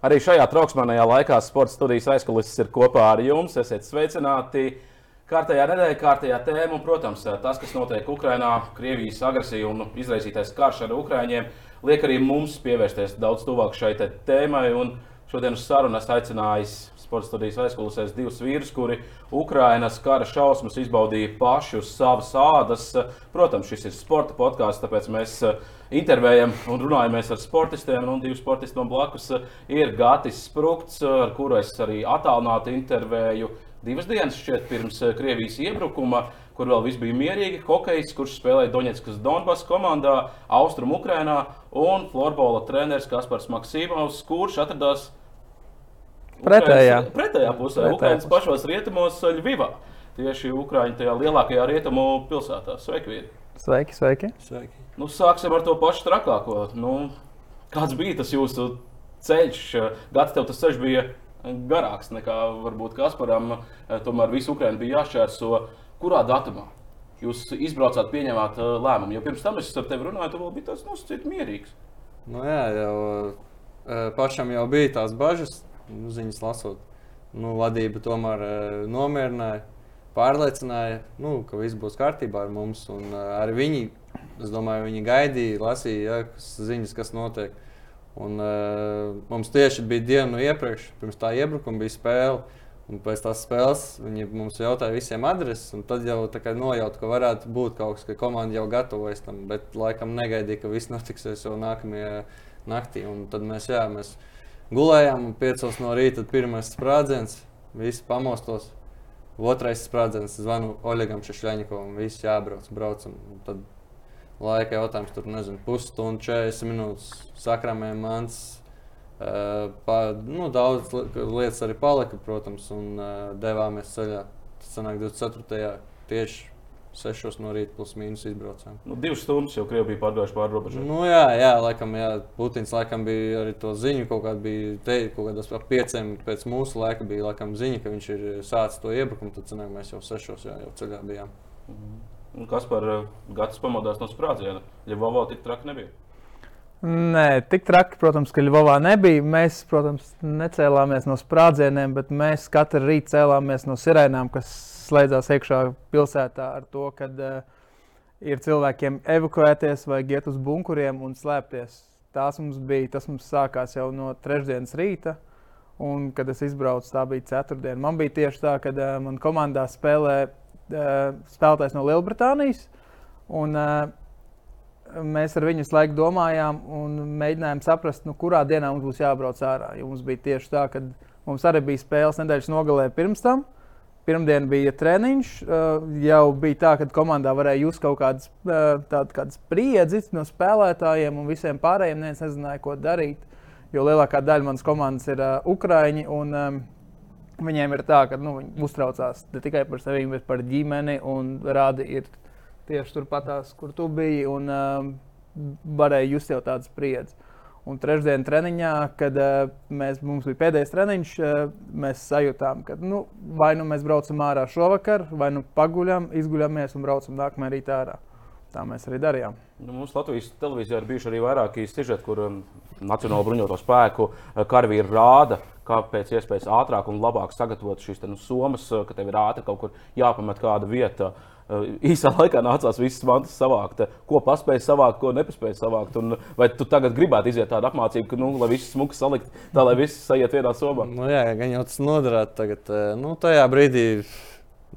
Arī šajā trauksmīgajā laikā sporta studijas aizkulisēs ir kopā ar jums. Esiet sveicināti! Kārtējā nedēļā, kārtējā tēma, un, protams, tas, kas notiek Ukrajinā, Krievijas agresija un izraisītais karš ar Ukrāņiem, liek arī mums pievērsties daudz tuvāk šai tēmai. Šodien uz sarunu esmu aicinājis sporta studijas aizkulisēs divus vīrus, kuri Ukrainas kara šausmas izbaudīja paši uz savas ādas. Protams, šis ir sporta podkāsts, tāpēc mēs intervējam un runājamies ar sportistiem. Un divi sportisti man blakus eh, ir Gatis Sprūks, eh, ar kuru es arī attālināti intervēju divas dienas šķiet, pirms eh, Krievijas iebrukuma, kur vēl viss bija mierīgi. Hokejs, kurš spēlēja Doņetskas Donbass komandā, Austrum Ukrainā, un florbola treneris Kaspars Maksīmovs, kurš atradās pretējā, Ukrainas, pretējā pusē, pretējā Ukrainas pusē. pašos rietumos, Ļuvivā. Tieši Ukraiņu tajā lielākajā rietumu pilsētā. Sveiki, vīri! Sveiki, sveiki! sveiki. Nu, sāksim ar to pašu trakāko. Nu, kāds bija tas jūsu ceļš? Gads tev tas ceļš bija garāks nekā varbūt Kasparam. Tomēr visu Ukraiņu bija jāšķērso. Kurā datumā jūs izbraucāt, pieņēmāt uh, lēmumu? Jo pirms tam es ar tevi runāju, tu vēl biji tāds nosacīts mierīgs. Nu, jā, jau uh, pašam jau bija tās bažas, nu, ziņas lasot. Nu, vadība tomēr uh, nomierināja, pārliecināja, nu, ka viss būs kārtībā ar mums. Un, arī viņi Es domāju, viņi gaidīja, lasīja ja, kas ziņas, kas notiek. Un, uh, mums tieši bija diena iepriekš, pirms tā iebrukuma bija spēle. Un pēc tās spēles viņi mums jautāja visiem adreses, un tad jau nojauta, ka varētu būt kaut kas, ka komanda jau gatavojas tam. Bet laikam negaidīja, ka viss notiksies jau nākamajā naktī. Un tad mēs, jā, mēs gulējām, piecos no rīta pirmais sprādziens, visi pamostos. Otrais sprādziens zvanu Oļegam Šešļaņikovam, visi jābrauc, braucam. Tad laika jautājums. Tur nezinu, pusstundu, 40 minūtes sakramēm mans. Uh, pa, nu, daudz lietas arī palika, protams, un uh, devāmies ceļā. Tas sanāk 24. tieši 6 no rīta, plus mīnus izbraucām. Nu, divas stundas jau Krievija bija pārgājuši pāri robežai. Nu, jā, jā, laikam, jā, Putins laikam bija arī to ziņu, kaut kādā bija te, kaut kādos ap pieciem pēc mūsu laika bija laikam ziņa, ka viņš ir sācis to iebrukumu, tad sanāk, mēs jau sešos jā, jau ceļā bijām. Mm -hmm. Kas par eh, gads pamodās no sprādziena? Ļuvovā tik traki nebija. Nē, tik traki, protams, ka Ļuvovā nebija. Mēs, protams, necēlāmies no sprādzieniem, bet mēs katru rītu cēlāmies no sirēnām, kas slēdzās iekšā pilsētā ar to, ka uh, ir cilvēkiem evakuēties vai iet uz bunkuriem un slēpties. Tās mums bija, tas mums sākās jau no trešdienas rīta. Un, kad es izbraucu, tā bija ceturtdiena. Man bija tieši tā, ka uh, man komandā spēlēja uh, spēlētājs no Lielbritānijas. Un, uh, mēs ar viņu laiku domājām un mēģinājām saprast, nu, kurā dienā mums būs jābrauc ārā. Jo mums bija tieši tā, ka mums arī bija spēles nedēļas nogalē pirms tam. Pirmdiena bija treniņš. Uh, jau bija tā, ka komandā varēja just kaut kādas, uh, tādas spriedzes no spēlētājiem un visiem pārējiem. Neviens nezināja, ko darīt. Jo lielākā daļa manas komandas ir uh, Ukrāņi. Un, um, Viņiem ir tā, ka nu, viņi uztraucās ne tikai par sevi, bet par ģimeni. Rādi ir tieši turpatās, kur tu biji. Un um, varēja just jau tādu spriedzi. Un trešdienas treniņā, kad uh, mēs, mums bija pēdējais treniņš, uh, mēs sajūtām, ka nu, vai nu mēs braucam ārā šovakar, vai nu paguļam, izguļamies un braucam nākamajā rītā ārā. Tā mēs arī darījām. Nu, mums Latvijas televīzijā ir bijuši arī vairāki sižeti, kur um, Nacionālo bruņoto spēku uh, karavīri rāda, kā pēc iespējas ātrāk un labāk sagatavot šīs nu, somas, ka tev ir ātri kaut kur jāpamet kāda vieta. Uh, īsā laikā nācās visas mantas savākt, ko paspēja savākt, ko nepaspēja savākt. Un vai tu tagad gribētu iziet tādu apmācību, ka, nu, lai viss smuki salikt, tā lai viss sajiet vienā somā? Nu, jā, gan jau tas noderētu tagad. Nu, tajā brīdī,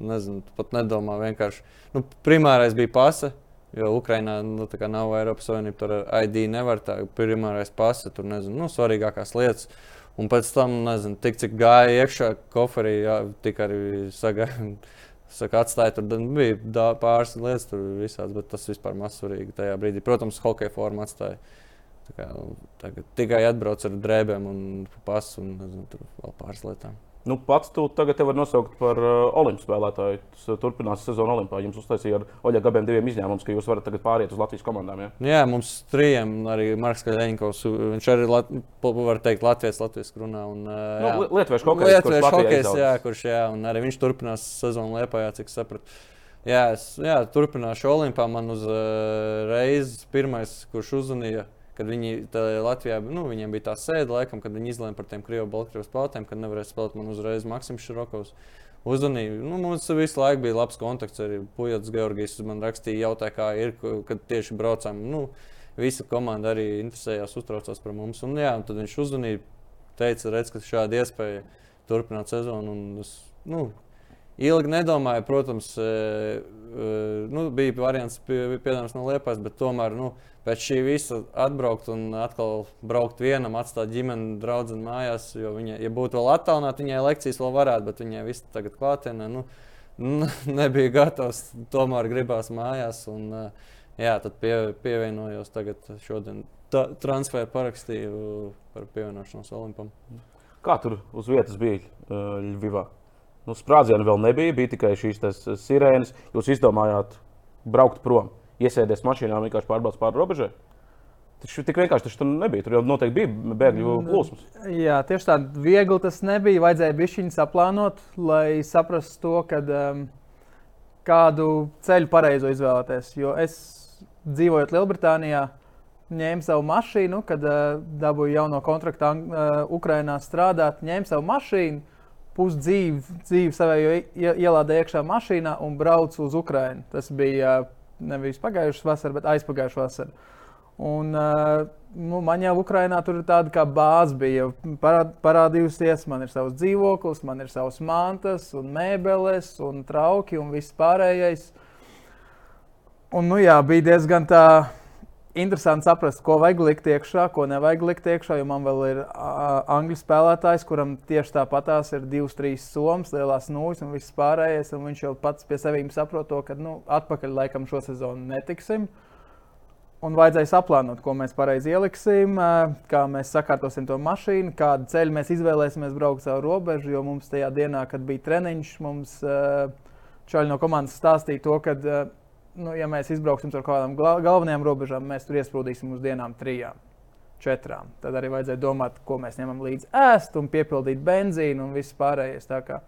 nezinu, pat nedomā vienkārši. Nu, primārais bija pasa Jo Ukrainā nu, nav Eiropas Savienība, tur ar ID nevar tā pirmais pasta, tur nezinu, nu, svarīgākās lietas. Un pēc tam, nezinu, tik cik gāja iekšā koferī, jā, tik arī sagāja. Saka, atstāja tur bija dā, pāris lietas, tur visādas, bet tas vispār mazsvarīgi tajā brīdī. Protams, hokeja forma atstāja. Kā, tagad tikai atbrauc ar drēbēm un pasu un nezinu, tur vēl pāris lietām. Nu, pats tu tagad var nosaukt par uh, olimpiskā spēlētāju. Tas uh, turpinās sezonu Olimpā. Jums uztaisīja ar Oļegu abiem diviem izņēmumus, ka jūs varat tagad pāriet uz Latvijas komandām. Ja? Jā, mums trījiem arī Marks Kaļņikovs. Viņš arī lat, var teikt Latvijas, Latvijas runā. Un, uh, jā. nu, Lietuviešu hokejs, Lietuviešu kurš, hokejs jā, kurš jā, un arī viņš turpinās sezonu Liepājā, cik sapratu. Jā, es jā, turpināšu Olimpā. Man uz uh, pirmais, kurš uzzvanīja kad viņi Latvijā nu, bija tā sēde, laikam, kad viņi izlēma par tiem krievu baltkrievas spēlētājiem, kad nevarēja spēlēt man uzreiz Maksims Širokovs. Uzvanīja. Nu, mums visu laiku bija labs kontakts. Arī Pujas Georgijas man rakstīja, jautāja, kā ir, kad tieši braucām. Nu, visa komanda arī interesējās, uztraucās par mums. Un, jā, un tad viņš uzvanīja, teica, redz, ka šāda iespēja turpināt sezonu. Un, es, nu, Ilgi nedomāju, protams, e, e, nu, bija variants, piemēram, no Liepas, bet tomēr nu, pēc šī visa atbraukt un atkal braukt vienam, atstāt ģimeni, draugu mājās. Jo viņa, ja būtu vēl attālināta, viņai lekcijas vēl varētu, bet viņai viss tagad klātienē. Nu, nebija gatavs, tomēr gribās mājās. Un, e, jā, tad pie, pievienojos tagad šodien. Tā, transferu parakstīju par pievienošanos Olimpam. Kā tur uz vietas bija Ļuvijā? Nu, sprādzienu vēl nebija, bija tikai šīs sirēnas. Jūs izdomājāt braukt prom, iesēties mašīnā un vienkārši pārbaudīt pāri robežai. Taču tik vienkārši tas nebija. Tur jau noteikti bija bēgļu mm, plūsmas. Jā, tieši tā, viegli tas nebija. Vajadzēja bišķiņu saplānot, lai saprastu to, kad, um, kādu ceļu pareizo izvēlēties. Jo es dzīvojot Lielbritānijā, ņēmu savu mašīnu, kad uh, dabūju jauno kontraktu uh, Ukrajinā strādāt, ņēmu savu mašīnu pusdzīvi dzīvi savā ielādē iekšā mašīnā un braucu uz Ukrajinu. Tas bija nevis pagājušā vasarā, bet aizpagājušā vasarā. Un, nu, man jau Ukrajinā tur ir tāda kā bāze, bija parādījusies. Man ir savs dzīvoklis, man ir savs mantas, un mēbeles, un trauki un viss pārējais. Un, nu, jā, bija diezgan tā interesanti saprast, ko vajag likt iekšā, ko nevajag likt iekšā. Jo man vēl ir uh, angļu spēlētājs, kuram tieši tāpatās ir divas, trīs somas, lielās nūjas un viss pārējais. Un viņš jau pats pie sevis saprot, ka nu, atpakaļ laikam šo sezonu netiksim. Un vajadzēja saplānot, ko mēs pareizi ieliksim, kā mēs sakārtosim to mašīnu, kādu ceļu mēs izvēlēsimies braukt caur robežu. Jo mums tajā dienā, kad bija treniņš, mums čaļi no komandas stāstīja to, ka nu, ja mēs izbrauksim ar kādām galvenajām robežām, mēs tur iesprūdīsim uz dienām trijām. Četrām. Tad arī vajadzēja domāt, ko mēs ņemam līdzi ēst, un piepildīt benzīnu un viss pārējais. Tā kā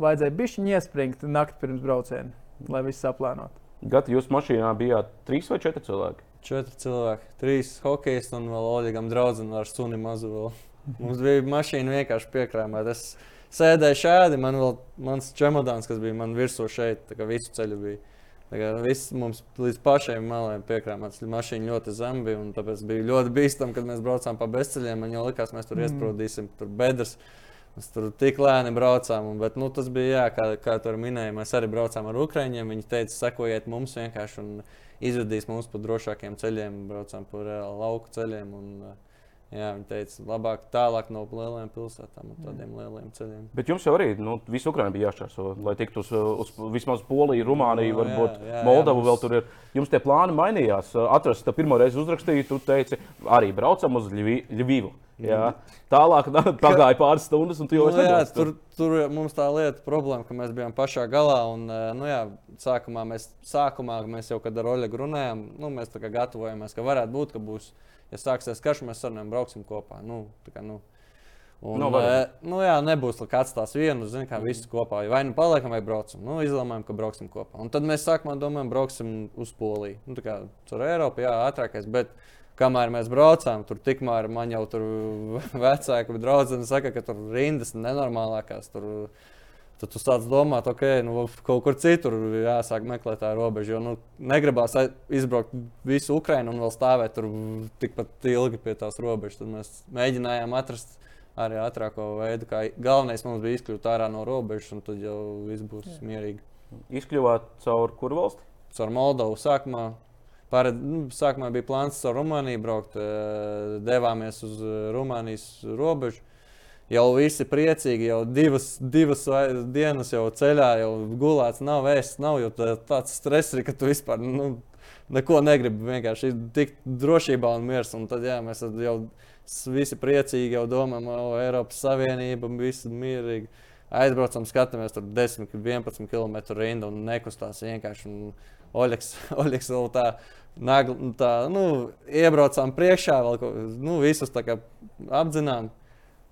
vajadzēja bišķiņi iespringt nakti pirms brauciena, lai viss saplānotu. Gati, jūs mašīnā bijāt trīs vai četri cilvēki? Četri cilvēki. Trīs hokejisti un vēl Oļegam draugam ar suni mazu. Vēl. Mums bija mašīna vienkārši piekrāmēta. Es sēdēju šādi, man vēl mans čemodāns, kas bija man virsū šeit, tā kā visu ceļu bija Viss mums līdz pašiem maliem piekrāmēts. Mašīna ļoti zem bija. Tāpēc bija ļoti bīstami, kad mēs braucām pa bezceļiem. Man jau likās, mēs tur mm. iesprūdīsim, tur bedres. Mēs tur tik lēni braucām. Un, bet, nu, tas bija, jā, kā, kā tur minēja, mēs arī braucām ar Ukrāņiem. Viņi teica, sekojiet mums vienkārši un izvedīs mūs pa drošākiem ceļiem. Braucām pa reāli lauku ceļiem. Un, uh, Jā, viņi teica, labāk tālāk no lielajām pilsētām un tādiem mm. lieliem ceļiem. Bet jums jau arī nu, visu Ukraiņu bija jāšķērso, lai tiktu uz, uz vismaz Poliju, Rumāniju, no, varbūt jā, jā, Moldavu jā, mums... vēl tur ir. Jums tie plāni mainījās. Atrast, pirmo reizi uzrakstīju, tu teici, arī braucam uz Ļuvīvu. Jā. Mm. Tālāk pagāja pāris stundas, un tu jau nu, jā, tur, tur mums tā lieta, problēma, ka mēs bijām pašā galā. Un, nu, jā, sākumā, mēs, sākumā mēs jau, kad ar Oļegu runājām, nu, mēs gatavojamies, ka varētu būt, ka būs ja sāksies karš, mēs sarunājam, brauksim kopā. Nu, kā, nu. Un, no, e, nu, jā, nebūs tā, ka atstās vienu, zini, kā mm. visu kopā. Vai nu paliekam, vai braucam. Nu, izlēmām, ka brauksim kopā. Un tad mēs sākumā domājam, brauksim uz Poliju. Nu, tā kā caur Eiropu, jā, ātrākais. Bet kamēr mēs braucām, tur tikmēr man jau tur vecāki draugi saka, ka tur rindas nenormālākās. Tur, Tad tu sāc domāt, ok, nu, kaut kur citur jāsāk meklēt tā robeža. Jo nu, negribās izbraukt visu Ukrajinu un vēl stāvēt tur tikpat ilgi pie tās robežas. Tad mēs mēģinājām atrast arī ātrāko veidu. Kā galvenais mums bija izkļūt ārā no robežas, un tad jau viss būs Jā. mierīgi. Izkļuvāt caur kuru valsti? Caur Moldovu sākumā. Pāred, nu, sākumā bija plāns ar Rumāniju braukt, eh, devāmies uz Rumānijas robežu jau visi priecīgi, jau divas, divas dienas jau ceļā, jau gulēts, nav vēsts, nav jau tā, tāds stress, ka tu vispār nu, neko negribi. Vienkārši tikt drošībā un miers. Un tad jā, mēs jau visi priecīgi jau domājam, o Eiropas Savienība, visi mierīgi. Aizbraucam, skatāmies, tur 10, 11 km rinda un nekustās vienkārši. Un Oļeks, Oļeks vēl tā, nagl, tā nu, iebraucām priekšā, vēl nu, visus apzinām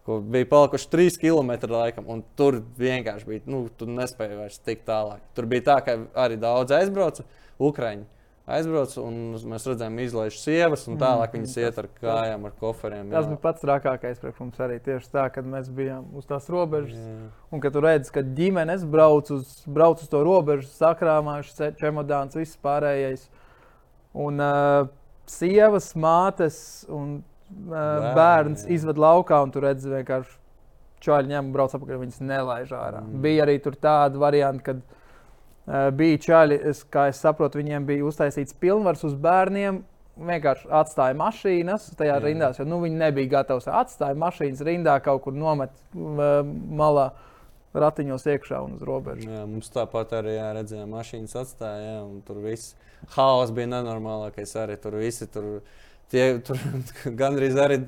kur bija palikuši 3 km laikam, un tur vienkārši bija, nu, tu nespēji vairs tikt tālāk. Tur bija tā, ka arī daudz aizbrauca Ukraiņi. aizbrauc, un mēs redzējām, izlaiž sievas, un tālāk mm, viņas iet ar kājām, ar koferiem. Tas bija pats trakākais priekš mums arī tieši tā, kad mēs bijām uz tās robežas. Jā. Un kad tu redz, ka ģimenes brauc uz, brauc uz to robežu, sakrāmājuši čemodāns, viss pārējais. Un uh, sievas, mātes un bērns izved laukā, un tu redz vienkārši čāļi ņem un brauc apakaļ, viņas nelaiž ārā. Mm. Bija arī tāda varianta, kad uh, bija čāļi, es, kā es saprotu, viņiem bija uztaisīts pilnvars uz bērniem. Vienkārši atstāja mašīnas tajā Jā. rindā, jo nu, viņi nebija gatavi. Atstāja mašīnas rindā, kaut kur nomet uh, malā ratiņos iekšā un uz robežas. Jā, mums tāpat arī jā, redzējām, mašīnas atstāja, jā, un tur viss haoss bija nenormālākais. Arī tur visi tur tie, tur gandrīz arī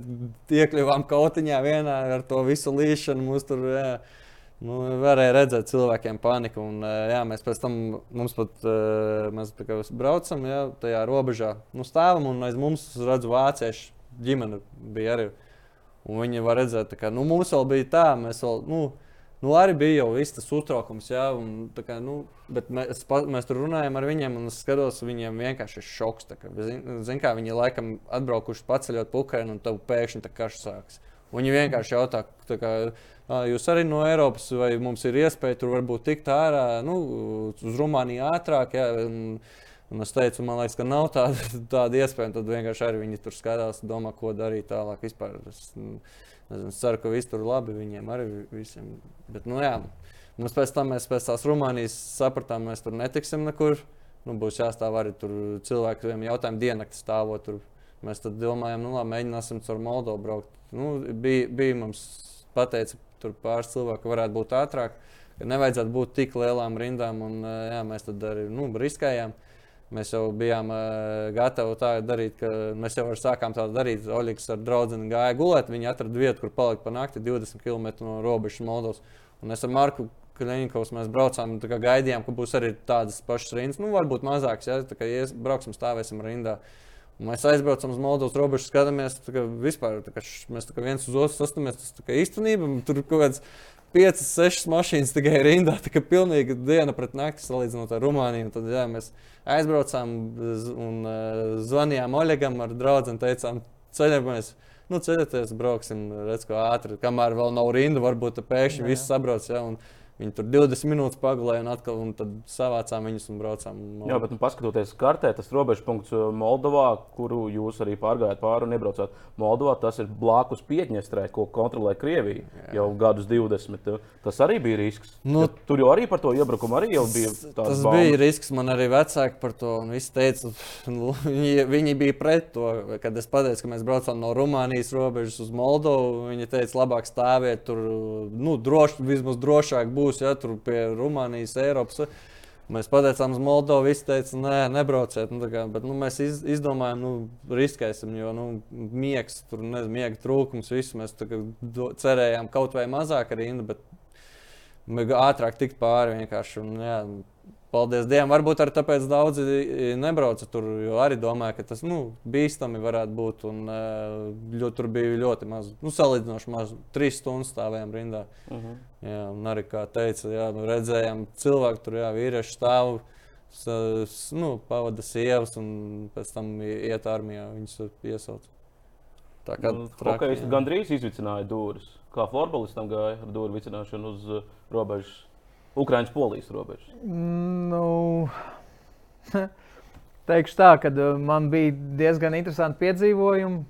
iekļuvām kautiņā vienā ar to visu līšanu. Mums tur jā, nu, varēja redzēt cilvēkiem paniku. Un, jā, mēs pēc tam mums pat mēs braucam jā, tajā robežā, nu, stāvam un aiz mums redzu vāciešu ģimeni bija arī. Un viņi var redzēt, ka nu, mums vēl bija tā, mēs vēl. Nu, Nu, arī bija jau viss tas uztraukums, jā, un, kā, nu, mēs, mēs tur runājam ar viņiem, un es skatos, viņiem vienkārši ir šoks. Kā, zin, zin, kā viņi laikam atbraukuši paceļot pukaini, un tad pēkšņi tā karš sāks. Viņi vienkārši jautā, kā, jūs arī no Eiropas, vai mums ir iespēja tur varbūt tikt ārā, nu, uz Rumāniju ātrāk. Jā, un, un es teicu, man liekas, ka nav tāda, tāda iespēja. Tad vienkārši arī viņi tur skatās, domā, ko darīt tālāk. Vispār. Es, Nezinu, es ceru, ka viss tur labi viņiem arī visiem. Bet, nu, jā, mums pēc tam, mēs pēc tās Rumānijas sapratām, mēs tur netiksim nekur. Nu, būs jāstāv arī tur cilvēkiem jautājumu diennakti stāvot. Tur. Mēs tad domājam, nu, labi, mēģināsim caur Moldovu braukt. Nu, bija, bija mums pateica, tur pāris cilvēku varētu būt ātrāk, ka nevajadzētu būt tik lielām rindām. Un, jā, mēs tad arī nu, riskējām. Uh, Mēs jau bijām uh, gatavi tā darīt, ka mēs jau sākām tā darīt. Oļegs ar draugu gāja gulēt. Viņi atrada vietu, kur palikt pa nakti 20 km no robežas Moldovas. Un es ar Marku Kaļiņkovs mēs braucām, kā gaidījām, ka būs arī tādas pašas rindas. Nu, varbūt mazākas, ja tā kā ies, brauksim, stāvēsim rindā. Un mēs aizbraucam uz Moldovas robežu, skatāmies, kā vispār, kā mēs kā viens uz otru sastamies. Tas īstenībā tur kaut kāds 5, 6 mašīnas tikai rindā. Tā kā pilnīgi diena pret nakti salīdzinot ar Rumāniju. Tad jā, mēs aizbraucām un uh, zvanījām Oļegam ar draugu un teicām, ceļamies. Nu, ceļoties, brauksim, redz, kā ātri. Kamēr vēl nav rinda, varbūt pēkšņi viss sabrauc. Ja, un, Viņi tur 20 minūtes pagulēja un atkal un savācām viņus un braucām. Jā, bet nu, paskatoties kartē, tas robežpunkts uh, Moldovā, kuru jūs arī pārgājāt pāri un iebraucāt Moldovā, tas ir blakus Piedņestrē, ko kontrolē Krievija Jā. jau gadus 20. Tas arī bija risks. Nu, ja tur jau arī par to iebrukumu arī bija. Tas baumas. bija risks. Man arī vecāki par to teica. Nu, viņi, viņi bija pret to, kad es pateicu, ka mēs braucam no Rumānijas robežas uz Moldovu. Viņi teica, labāk stāvēt tur, nu, droši, vismaz drošāk būt būs, ja tur pie Rumānijas, Eiropas. Mēs pateicām uz Moldovu, visi teica, nē, nebrauciet. Nu, kā, bet, nu, mēs iz, izdomājām, nu, riskēsim, jo nu, miegs, tur nezinu, miega trūkums, visu mēs do, cerējām kaut vai mazāk arī, bet ātrāk tikt pāri vienkārši. Un, jā, paldies Dievam. Varbūt arī tāpēc daudzi nebrauca tur, jo arī domāja, ka tas nu, bīstami varētu būt. Un, ļo, tur bija ļoti maz, nu, salīdzinoši maz, trīs stundas stāvējām rindā. Uh mhm. -huh. jā, un arī, kā teica, jā, nu, redzējām cilvēku tur, jā, vīrieši stāv. Nu, pavada sievas, un pēc tam iet armijā. Viņus iesauc. Tā kā nu, traki, gandrīz izvicināja dūris. Kā floorbolistam gāja ar dūru vicināšanu uz uh, robežas Ukraiņas-Polijas robežas? Nu, teikšu tā, ka uh, man bija diezgan interesanti piedzīvojumi.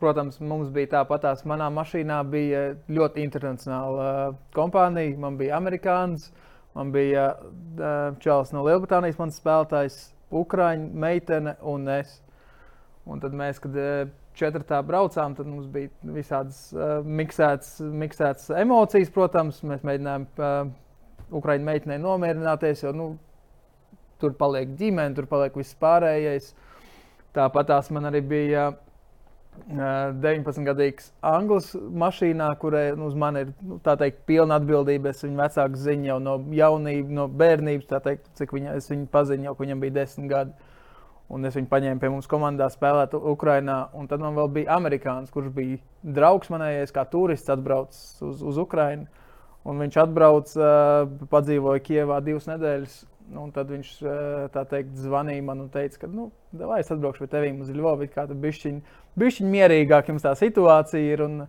Protams, mums bija tāpatās. Manā mašīnā bija ļoti internacionāla uh, kompānija. Man bija amerikānis, man bija uh, čels no Lielbritānijas, mans spēlētājs, Ukrāņu meitene un es. Un tad mēs, kad četrtā braucām, tad mums bija visādas uh, miksētas, miksētas emocijas, protams. Mēs mēģinājām uh, Ukraiņu meitenei nomierināties, jo nu, tur paliek ģimene, tur paliek viss pārējais. Tāpat tās man arī bija uh, 19-gadīgs anglis mašīnā, kurai nu, uz mani ir nu, teikt, pilna atbildība. Es viņu vecāku ziņu jau no jaunības, no bērnības, teikt, cik viņa, es viņu pazinu jau, viņam bija desmit gadi. Un es viņu paņēmu pie mums komandā spēlēt Ukrajinā. Un tad man vēl bija amerikānis, kurš bija draugs manējais, kā turists atbraucis uz, uz Ukrajinu. Un viņš atbrauca, padzīvoja Kijevā divas nedēļas. Nu, un tad viņš tā teikt, zvanīja man un teica, ka, nu, vai es atbraukšu pie tevis uz Lvovu, kā tur bišķiņ, bišķiņ mierīgāk jums tā situācija ir. Un,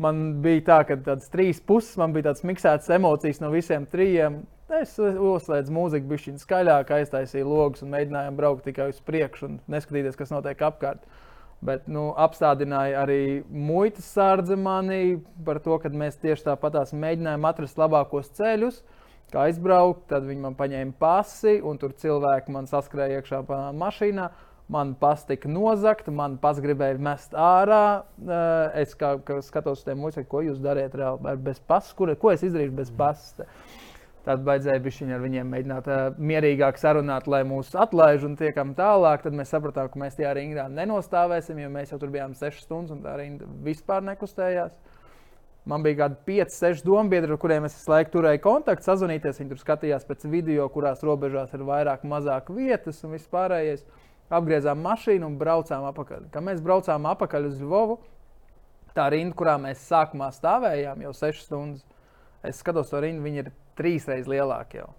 man bija tā, ka tādas trīs puses, man bija tādas miksētas emocijas no visiem trijiem. Es uzslēdzu mūziku, šī skaļāk, aiztaisīju logus un mēģināju braukt tikai uz priekšu un neskatīties, kas notiek apkārt. Bet nu, apstādināja arī muitas sārdze mani par to, ka mēs tieši tāpatās mēģinājām atrast labākos ceļus. Kā aizbraukt. Tad viņi man paņēma pasi, un tur cilvēki man saskrēja iekšā mašīnā. Man pats tika nozagta, man pats gribēja mest ārā. Eh, es kā, kā skatos uz tiem mūzikiem, ko jūs dariet reāli bez pasas, ko, es izdarīšu bez pasas. Tad vajadzēja viņu ar viņiem mēģināt uh, mierīgāk sarunāt, lai mūs atlaiž un tiekam tālāk. Tad mēs sapratām, ka mēs tajā rindā nenostāvēsim, jo mēs jau tur bijām 6 stundas un tā rinda vispār nekustējās. Man bija kaut kādi 5, 6 dombiedri, ar kuriem es visu laiku turēju kontaktu, sazvanīties. Viņi tur skatījās pēc video, kurās robežās ir vairāk, mazāk vietas un viss pārējais. Apgriezām mašīnu un braucām atpakaļ. Kad mēs braucām atpakaļ uz Lvovu, tā rinda, kurā mēs sākumā stāvējām jau 6 stundas, es skatos to rindu, viņi ir trīs reizes lielāki jau.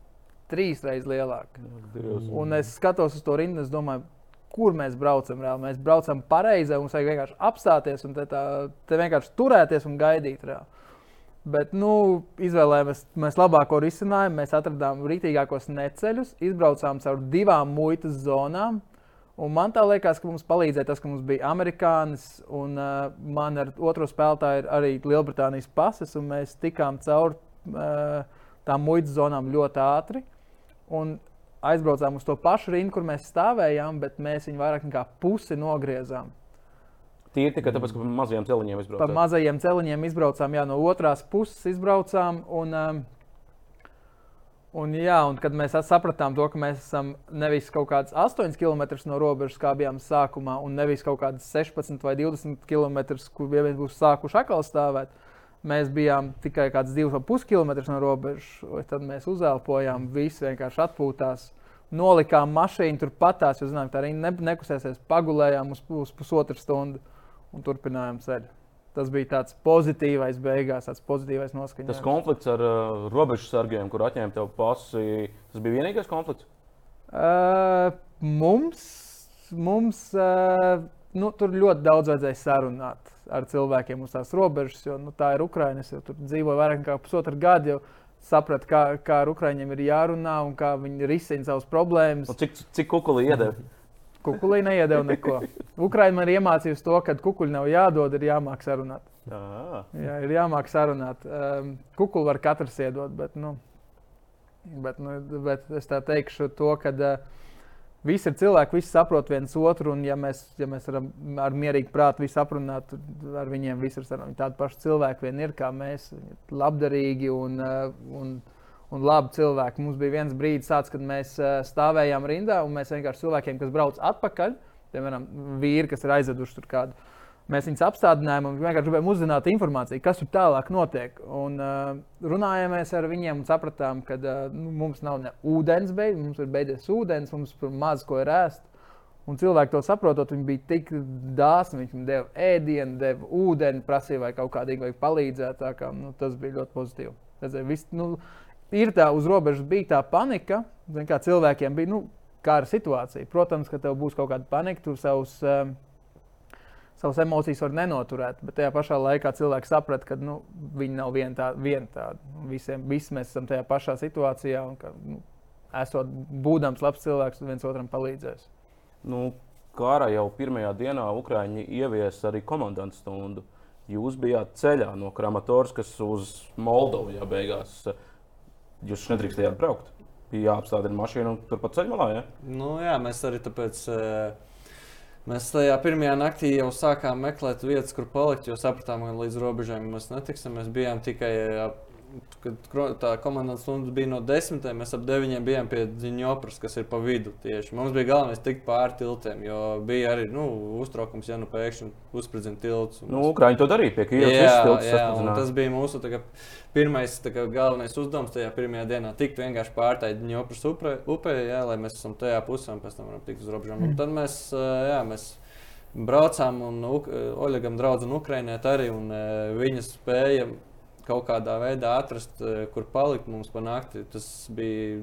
Trīs reizes lielāki. Un es skatos uz to rindu un es domāju, kur mēs braucam. Reāli. Mēs braucam pareizi, mums vajag vienkārši apstāties un te, tā, te vienkārši turēties un gaidīt. Reāli. Bet nu, izvēlējāmies mēs labāko risinājumu. Mēs atradām rītīgākos neceļus, izbraucām caur divām muitas zonām. Un man tā liekas, ka mums palīdzēja tas, ka mums bija amerikānis un uh, man ar otro spēlētāju ir arī Lielbritānijas pases, un mēs tikām caur uh, tām muitas zonām ļoti ātri. Un aizbraucām uz to pašu rindu, kur mēs stāvējām, bet mēs viņu vairāk nekā pusi nogriezām. Tīri tikai tāpēc, ka pa mazajiem celiņiem izbraucām. Pa mazajiem celiņiem izbraucām, jā, no otrās puses izbraucām. Un, um, un, jā, un kad mēs sapratām to, ka mēs esam nevis kaut kāds 8 km no robežas, kā bijām sākumā, un nevis kaut kāds 16 vai 20 km, kur mēs būsim sākuši atkal stāvēt, mēs bijām tikai kāds 2,5 km no robežas. Tad mēs uzelpojām, visi vienkārši atpūtās. Nolikām mašīnu turpatās, jo zinām, tā arī ne, nekustēsies. Pagulējām uz, uz pusotru stundu un turpinājām ceļu. Tas bija tāds pozitīvs beigās, tāds pozitīvs noskaņojums. Tas konflikts ar uh, robežu sargiem, kur atņēma tev pasi, tas bija vienīgais konflikts? Uh, mums, mums uh, nu, tur ļoti daudz vajadzēja sarunāt ar cilvēkiem uz tās robežas, jo nu, tā ir Ukraiņa. Es tur dzīvoju vairāk nekā pusotru gadu. Sapratu, kā, kā ar Ukrāņiem ir jārunā un kā viņi risina savas problēmas. Un cik, cik kukulī iedeva? Kukulī neiedeva neko. Ukraiņa man ir iemācījusi to, ka kukuļi nav jādod, ir jāmāk sarunāt. À. Jā, ir jāmāk sarunāt. Um, kukuli var katrs iedot, bet, nu, bet, nu, bet es tā teikšu to, ka. Uh, Visi ir cilvēki, visi saprot viens otru, un ja mēs, ja mēs varam ar mierīgu prātu visu aprunāt, tad ar viņiem viss ir sarunāts. Tādi paši cilvēki vien ir kā mēs, labdarīgi un, eh, un, un labi cilvēki. Mums bija viens brīdis, tāds, kad mēs eh, stāvējām rindā, un mēs vienkārši cilvēkiem, kas brauc atpakaļ, piemēram, vīri, kas ir aizveduši tur kādu Mēs viņus apstādinājām un vienkārši gribējām uzzināt informāciju, kas tur tālāk notiek. Un, uh, runājāmies ar viņiem un sapratām, ka uh, nu, mums nav ne ūdens, beid, mums ir beidzies ūdens, mums ir maz ko ir ēst. Un cilvēki to saprotot, viņi bija tik dāsni. Viņi deva ēdienu, deva ūdeni, prasīja, vai kaut kādīgi vajag palīdzēt. Kā, nu, tas bija ļoti pozitīvi. Redzēju, vis, nu, ir tā uz robežas, bija tā panika. Cilvēkiem bija nu, kara situācija. Protams, ka tev būs kaut kāda panika, tu savus. Uh, savas emocijas var nenoturēt. Bet tajā pašā laikā cilvēks saprata, ka nu, viņi nav vieni tādi. Vien tādi. Visiem, visi mēs esam tajā pašā situācijā, un ka, nu, esot būdams labs cilvēks, viens otram palīdzēs. Nu, Kara jau pirmajā dienā Ukrāņi ieviesa arī komandantu stundu. Jūs bijāt ceļā no Kramatorskas uz Moldovu, ja beigās jūs nedrīkstējāt braukt. Bija jāapstādina mašīna turpat ceļmalā. Ja? Nu, jā, mēs arī tāpēc. Uh Mēs tajā pirmajā naktī jau sākām meklēt vietas, kur palikt, jo sapratām, ka līdz robežām mēs netiksim. Mēs bijām tikai kad tā komandas stunda bija no desmitiem, mēs ap deviņiem bijām pie Ziņopras, kas ir pa vidu. Tieši. Mums bija galvenais tikt pāri tiltiem, jo bija arī nu, uztraukums, ja nu pēkšņi uzspridzina tilts. Nu, Ukrāņi to darīja pie Krievijas. Jā, jā tas bija mūsu kā, pirmais kā, galvenais uzdevums tajā pirmajā dienā. Tikt vienkārši pāri tai Ziņopras upē, jā, lai mēs esam tajā pusē un pēc tam varam tikt uz robežām. Mm. Un tad mēs, jā, mēs braucām un Oļegam draudzam Ukrainēt arī, un viņa spēja kaut kādā veidā atrast, eh, kur palikt mums pa nakti. Tas bija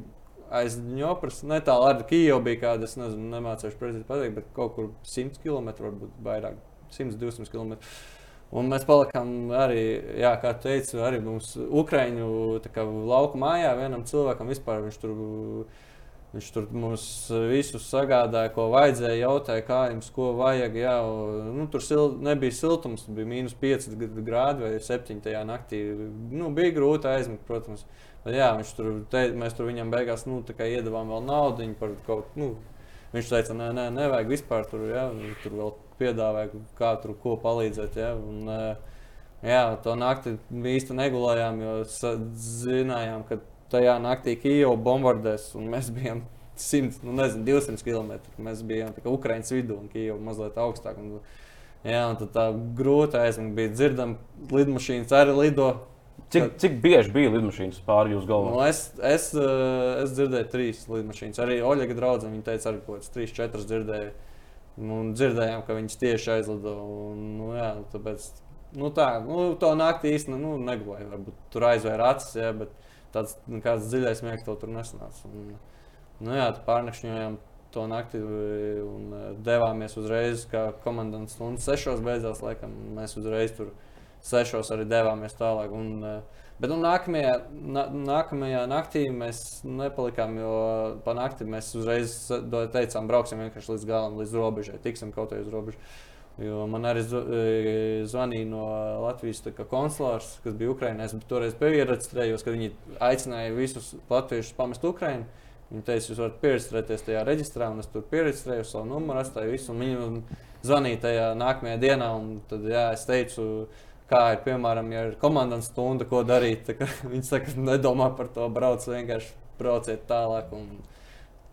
aiz Ņopras, ne tālu ar Kijevu bija kāda, es nezinu, nemācīšu precīzi pateikt, bet kaut kur 100 km, varbūt vairāk, 100-200 km. Un mēs palikām arī, jā, kā teicu, arī mums Ukraiņu lauku mājā vienam cilvēkam vispār viņš tur. Viņš tur mums visus sagādāja, ko vajadzēja. Jautāja, kā jums ko vajag. Jā, nu, tur sil, nebija siltums, bija mīnus 5 grādi vai 7. naktī. Nu, bija grūti aizmigt, protams. Bet, jā, viņš tur te, mēs tur viņam beigās nu, iedavām vēl naudu par kaut ko. Nu, viņš teica, nē, nē, nevajag vispār tur. Jā, tur vēl piedāvāja, kā tur ko palīdzēt. Jā, un, jā to naktī īsti negulējām, jo zinājām, ka tajā naktī Kijava bombardēs un mēs bijām. 100, nu, nezinu, 200 km. Mēs bijām Ukraiņas vidū un Kijava mazliet augstāk. Un, jā, un tā grūti aizmigt bija dzirdama, lidmašīnas arī lido Cik, cik bieži bija lidmašīnas pāri jūsu galvā? Nu, es, es, eh, es dzirdēju trīs lidmašīnas. Arī Oļega draudzene, viņa teica, arī kaut kādas trīs, četras dzirdēju. Nu, dzirdējām, ka viņas tieši aizlido. Un, nu, jā, tāpēc, nu, tā, nu, to naktī īstenībā nu, negulēju. Varbūt tur aizvēra acis, jā, bet tāds nu, kāds dziļais miegs to tur nesanāca. Un, nu, jā, pārnakšņojām to naktī un eh, devāmies uzreiz, kā komandants stundas sešos beidzās, laikam mēs uzreiz tur sešos arī devāmies tālāk. Un, eh, bet nu, nākamajā, nā, nākamajā naktī mēs nepalikām, jo pa nakti mēs uzreiz teicām, brauksim vienkārši līdz galam, līdz robežai, tiksim kaut kā uz robežu. Jo man arī eh, zvanīja no Latvijas konsulārs, kas bija Ukraiņā. Es toreiz pieredzējos, ka viņi aicināja visus latviešus pamest Ukraiņu. Viņi teica, jūs varat pierakstēties tajā reģistrā, un es tur pierakstēju savu numuru, atstāju visu. Viņi zvanīja tajā nākamajā dienā, un tad jā, es teicu, Kā ir, piemēram, ja ir komandas stunda, ko darīt. Viņi saka, nedomā par to, brauc vienkārši brauciet tālāk. Un,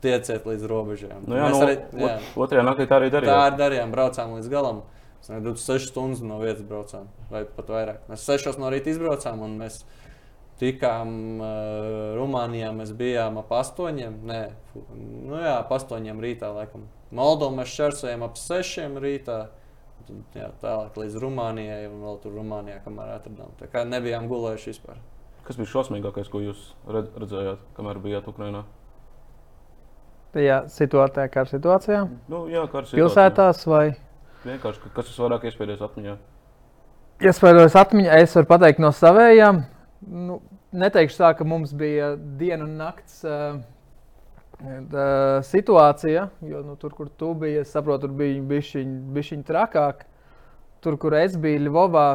tieciet līdz robežām. Nu jā, Mēs no, arī, jā. otrajā naktī tā arī darījām. Tā arī darījām, braucām līdz galam. Mēs 26 stundas no vietas braucām, vai pat vairāk. Mēs 6 no rīta izbraucām un mēs tikām uh, Rumānijā. Mēs bijām ap 8. Nē, nu jā, ap 8 rītā. Laikam. Moldovu mēs šķērsojām ap 6 rītā. Tad, jā, tālāk līdz Rumānijai un vēl tur Rumānijā, kamēr atradām. Tā kā nebijām gulējuši vispār. Kas bija šausmīgākais, ko jūs redzējāt, kamēr bijāt Ukrajinā? Tajā situācijā, kā situācijā? Nu, jā, kā situācijā. Pilsētās vai? Vienkārši, kas tas vairāk iespējas atmiņā? Iespējams, atmiņā es varu pateikt no savējām. Nu, neteikšu tā, ka mums bija diena un nakts. Uh, Tā situācija, jo nu, tur, kur tu biji, es saprotu, tur bija bišķiņ trakāk. Tur, kur es biju Ļuvovā,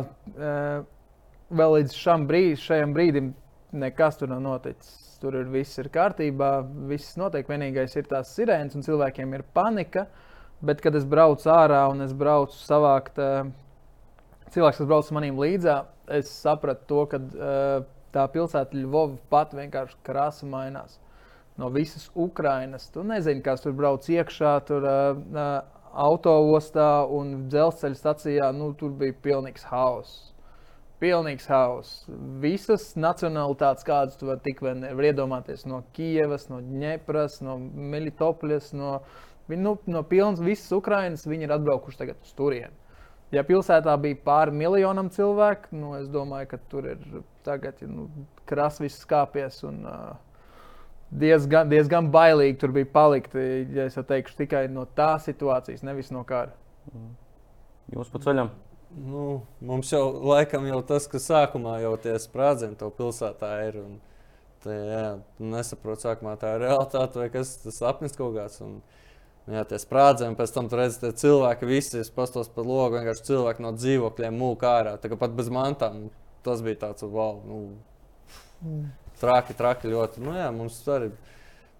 vēl līdz šam brīd, šajam brīdim nekas tur nav noticis. Tur ir viss ir kārtībā, viss notiek. Vienīgais ir tās sirēnas, un cilvēkiem ir panika. Bet, kad es braucu ārā un es braucu savākt cilvēks, kas brauc maniem līdzā, es sapratu to, ka tā pilsēta Ļuvova pat vienkārši krāsa mainās no visas Ukrainas. Tu nezini, kas tur brauc iekšā, tur uh, autoostā un dzelzceļa stacijā. Nu, tur bija pilnīgs hauss. Pilnīgs hauss. Visas nacionālitātes, kādas tu vari tik vien iedomāties, no Kievas, no Dņepras, no Melitopļas, no, nu, no pilnas visas Ukrainas, viņi ir atbraukuši tagad uz turieni. Ja pilsētā bija pāri miljonam cilvēku, nu, es domāju, ka tur ir tagad nu, krāsa viss kāpjas. Un, uh, diezgan, diezgan bailīgi tur bija palikt. Ja es teikšu tikai no tā situācijas, nevis no kara. Mm. Jūs pa ceļam? Nu, mums jau laikam jau tas, ka sākumā jau tie sprādzieni to pilsētā ir. Un, tā, jā, nesaprotu, sākumā tā ir realitāte vai kas tas sapnis kaut kāds. Un, Jā, tie sprādzieni, pēc tam redzat, ka cilvēki visi pastos pa logu, vienkārši cilvēki no dzīvokļiem mūka ārā. Tā kā pat bez mantām tas bija tāds wow. Nu, mm traki, traki ļoti. Nu, jā, mums arī.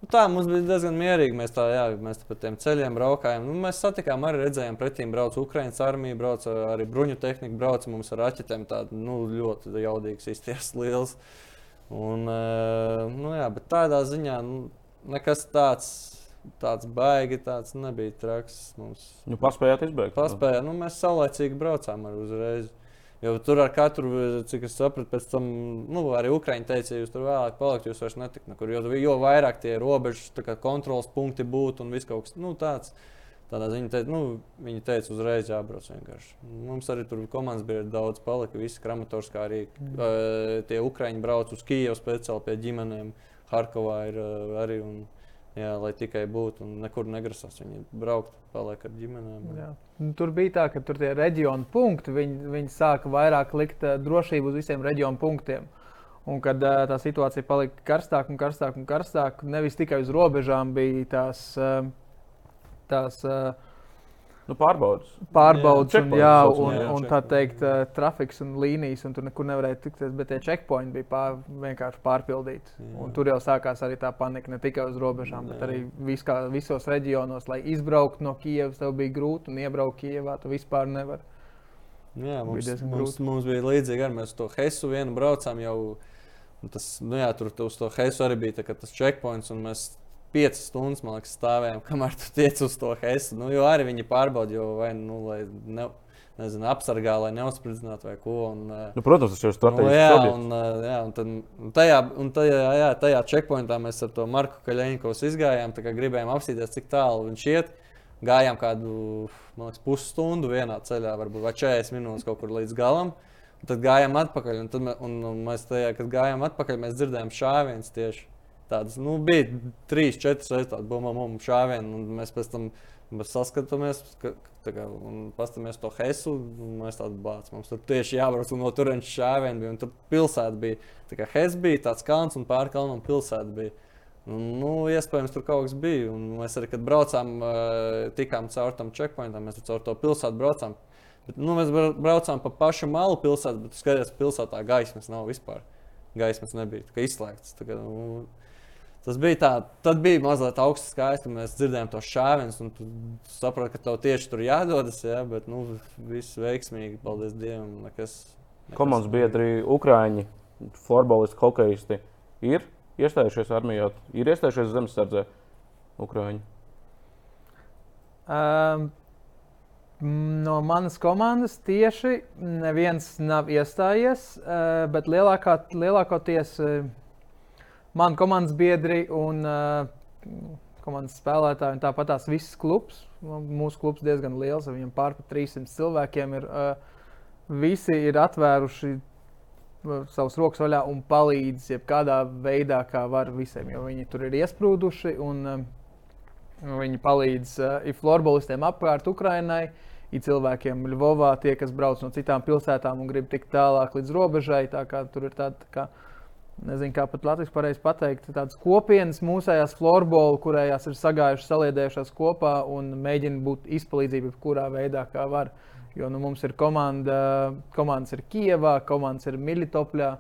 Nu, tā mums bija diezgan mierīgi. Mēs tā, jā, mēs pa tiem ceļiem braukājām. Nu, mēs satikām, arī redzējām, pretīm brauc Ukraiņas armija, brauc arī bruņu tehnika, brauc mums ar raķetēm. Tāda nu, ļoti jaudīgs, izties liels. Un, nu, jā, bet tādā ziņā nu, nekas tāds. Tāds baigi, tāds nebija traks. Mums nu, paspējāt izbeigt. Paspējāt, nu, mēs saulēcīgi braucām ar uzreiz. Jo tur ar katru, cik es sapratu, pēc tam nu, arī Ukrāņi teica, ja jūs tur vēlāk palikt, jūs vairs netikt nekur. Jo, jo vairāk tie robežas kontrols punkti būtu un viss kaut kas nu, tāds. Tādā ziņā teica, nu, viņi teica, uzreiz jābrauc vienkārši. Mums arī tur komandas bija daudz, palika visi kramatorskā arī. Mm. Uh, tie Ukrāņi brauc uz Kijevu speciāli pie ģimenēm. Harkovā ir uh, arī. Un, jā, lai tikai būtu un nekur negrasās viņi braukt, paliek ar ģimenēm. Jā. Nu, Tur bija tā, ka tur tie reģionu punkti, viņi, viņi sāka vairāk likt uh, drošību uz visiem reģionu punktiem. Un kad uh, tā situācija palika karstāka un karstāka un karstāka, nevis tikai uz robežām bija tās, uh, tās uh, Nu, pārbaudas. pārbaudas, Jā, un, jā, un, jā, un tā teikt, uh, trafiks un līnijas, un tur nekur nevarēja tikt, bet tie checkpointi bija pār, vienkārši pārpildīti. Tur jau sākās arī tā panika ne tikai uz robežām, bet Jā. arī vis, kā, visos reģionos, lai izbrauktu no Kievas, tev bija grūti, un iebraukt Kievā, tu vispār nevari. Jā, mums, diezgan mums, grūti. mums bija līdzīgi, arī mēs to Hesu vienu braucām jau. Tas, nu jā, tur uz to Hesu arī bija tā, tas checkpoints, un mēs piecas stundas, man liekas, stāvējām, kamēr tu tiec uz to Hesu. Nu, jo arī viņi pārbauda, jo vai, nu, lai ne, nezinu, apsargā, lai neuzspridzinātu vai ko. Un, eh, Nu, protams, tas ir Nu, strateģisks jā, un, uh, jā, un tad, un tajā, un tajā, jā, tajā checkpointā mēs ar to Marku Kaļņikovs izgājām. tā kā Gribējām apstīties, cik tālu viņš iet. Gājām kādu liekas, pusstundu vienā ceļā, varbūt vai 40 minūtes kaut kur līdz galam. Un tad gājām atpakaļ. Un, tad, un, un mēs tajā, kad gājām atpakaļ, mēs dzirdējām šāvienus tieši tādas. Nu, bija trīs, četras reizes tādas bumbuļu šāvienu. un Mēs pēc tam saskatāmies, ka, kā, un paskatāmies to Hesu. Mēs tādu bāzām. Mums tur tieši jābrauc no turienes šāvienu bija. Tur pilsēta bija. Tā kā Hes bija tāds kalns un pāri kalnam pilsēta bija. Nu, iespējams, tur kaut kas bija. Un mēs arī, kad braucām, tikām caur tam checkpointam, mēs caur to pilsētu braucām. Bet, nu, mēs bra- braucām pa pašu malu pilsētu, bet skaties, pilsētā gaismas nav vispār. Gaismas nebija tā kā izslēgtas. Tā kā, nu, tas bija tā, tad bija mazliet augsts skaisti, un mēs dzirdējām tos šāvienus, un tu saproti, ka tev tieši tur jādodas, jā, bet nu, viss veiksmīgi, paldies Dievam. Nekas, nekas Komandas biedri, Ukrāņi, florbolisti, hokeisti ir iestājušies armijā, ir iestājušies zemesardzē. Ukrāņi. Um, no manas komandas tieši neviens nav iestājies, uh, bet lielākā, lielākoties uh, man komandas biedri un uh, komandas spēlētāji, un tāpat tās visas klubs. Mūsu klubs diezgan liels, ar viņiem pār pa 300 cilvēkiem. Ir, uh, visi ir atvēruši uh, savus rokas vaļā un palīdz jebkādā veidā, kā var visiem, jo viņi tur ir iesprūduši. Un, uh, Viņi palīdz uh, florbolistiem apkārt Ukrainai, ir cilvēkiem Ļuvovā, tie, kas brauc no citām pilsētām un grib tikt tālāk līdz robežai. Tā kā tur ir tāda, tā kā, nezinu, kā pat Latvijas pareizi pateikt, tādas kopienas mūsējās florbolu, kurējās ir sagājušas, saliedējušās kopā un mēģina būt izpalīdzība kurā veidā, kā var. Jo nu, mums ir komanda, komandas ir Kijevā, komandas ir Militopļā,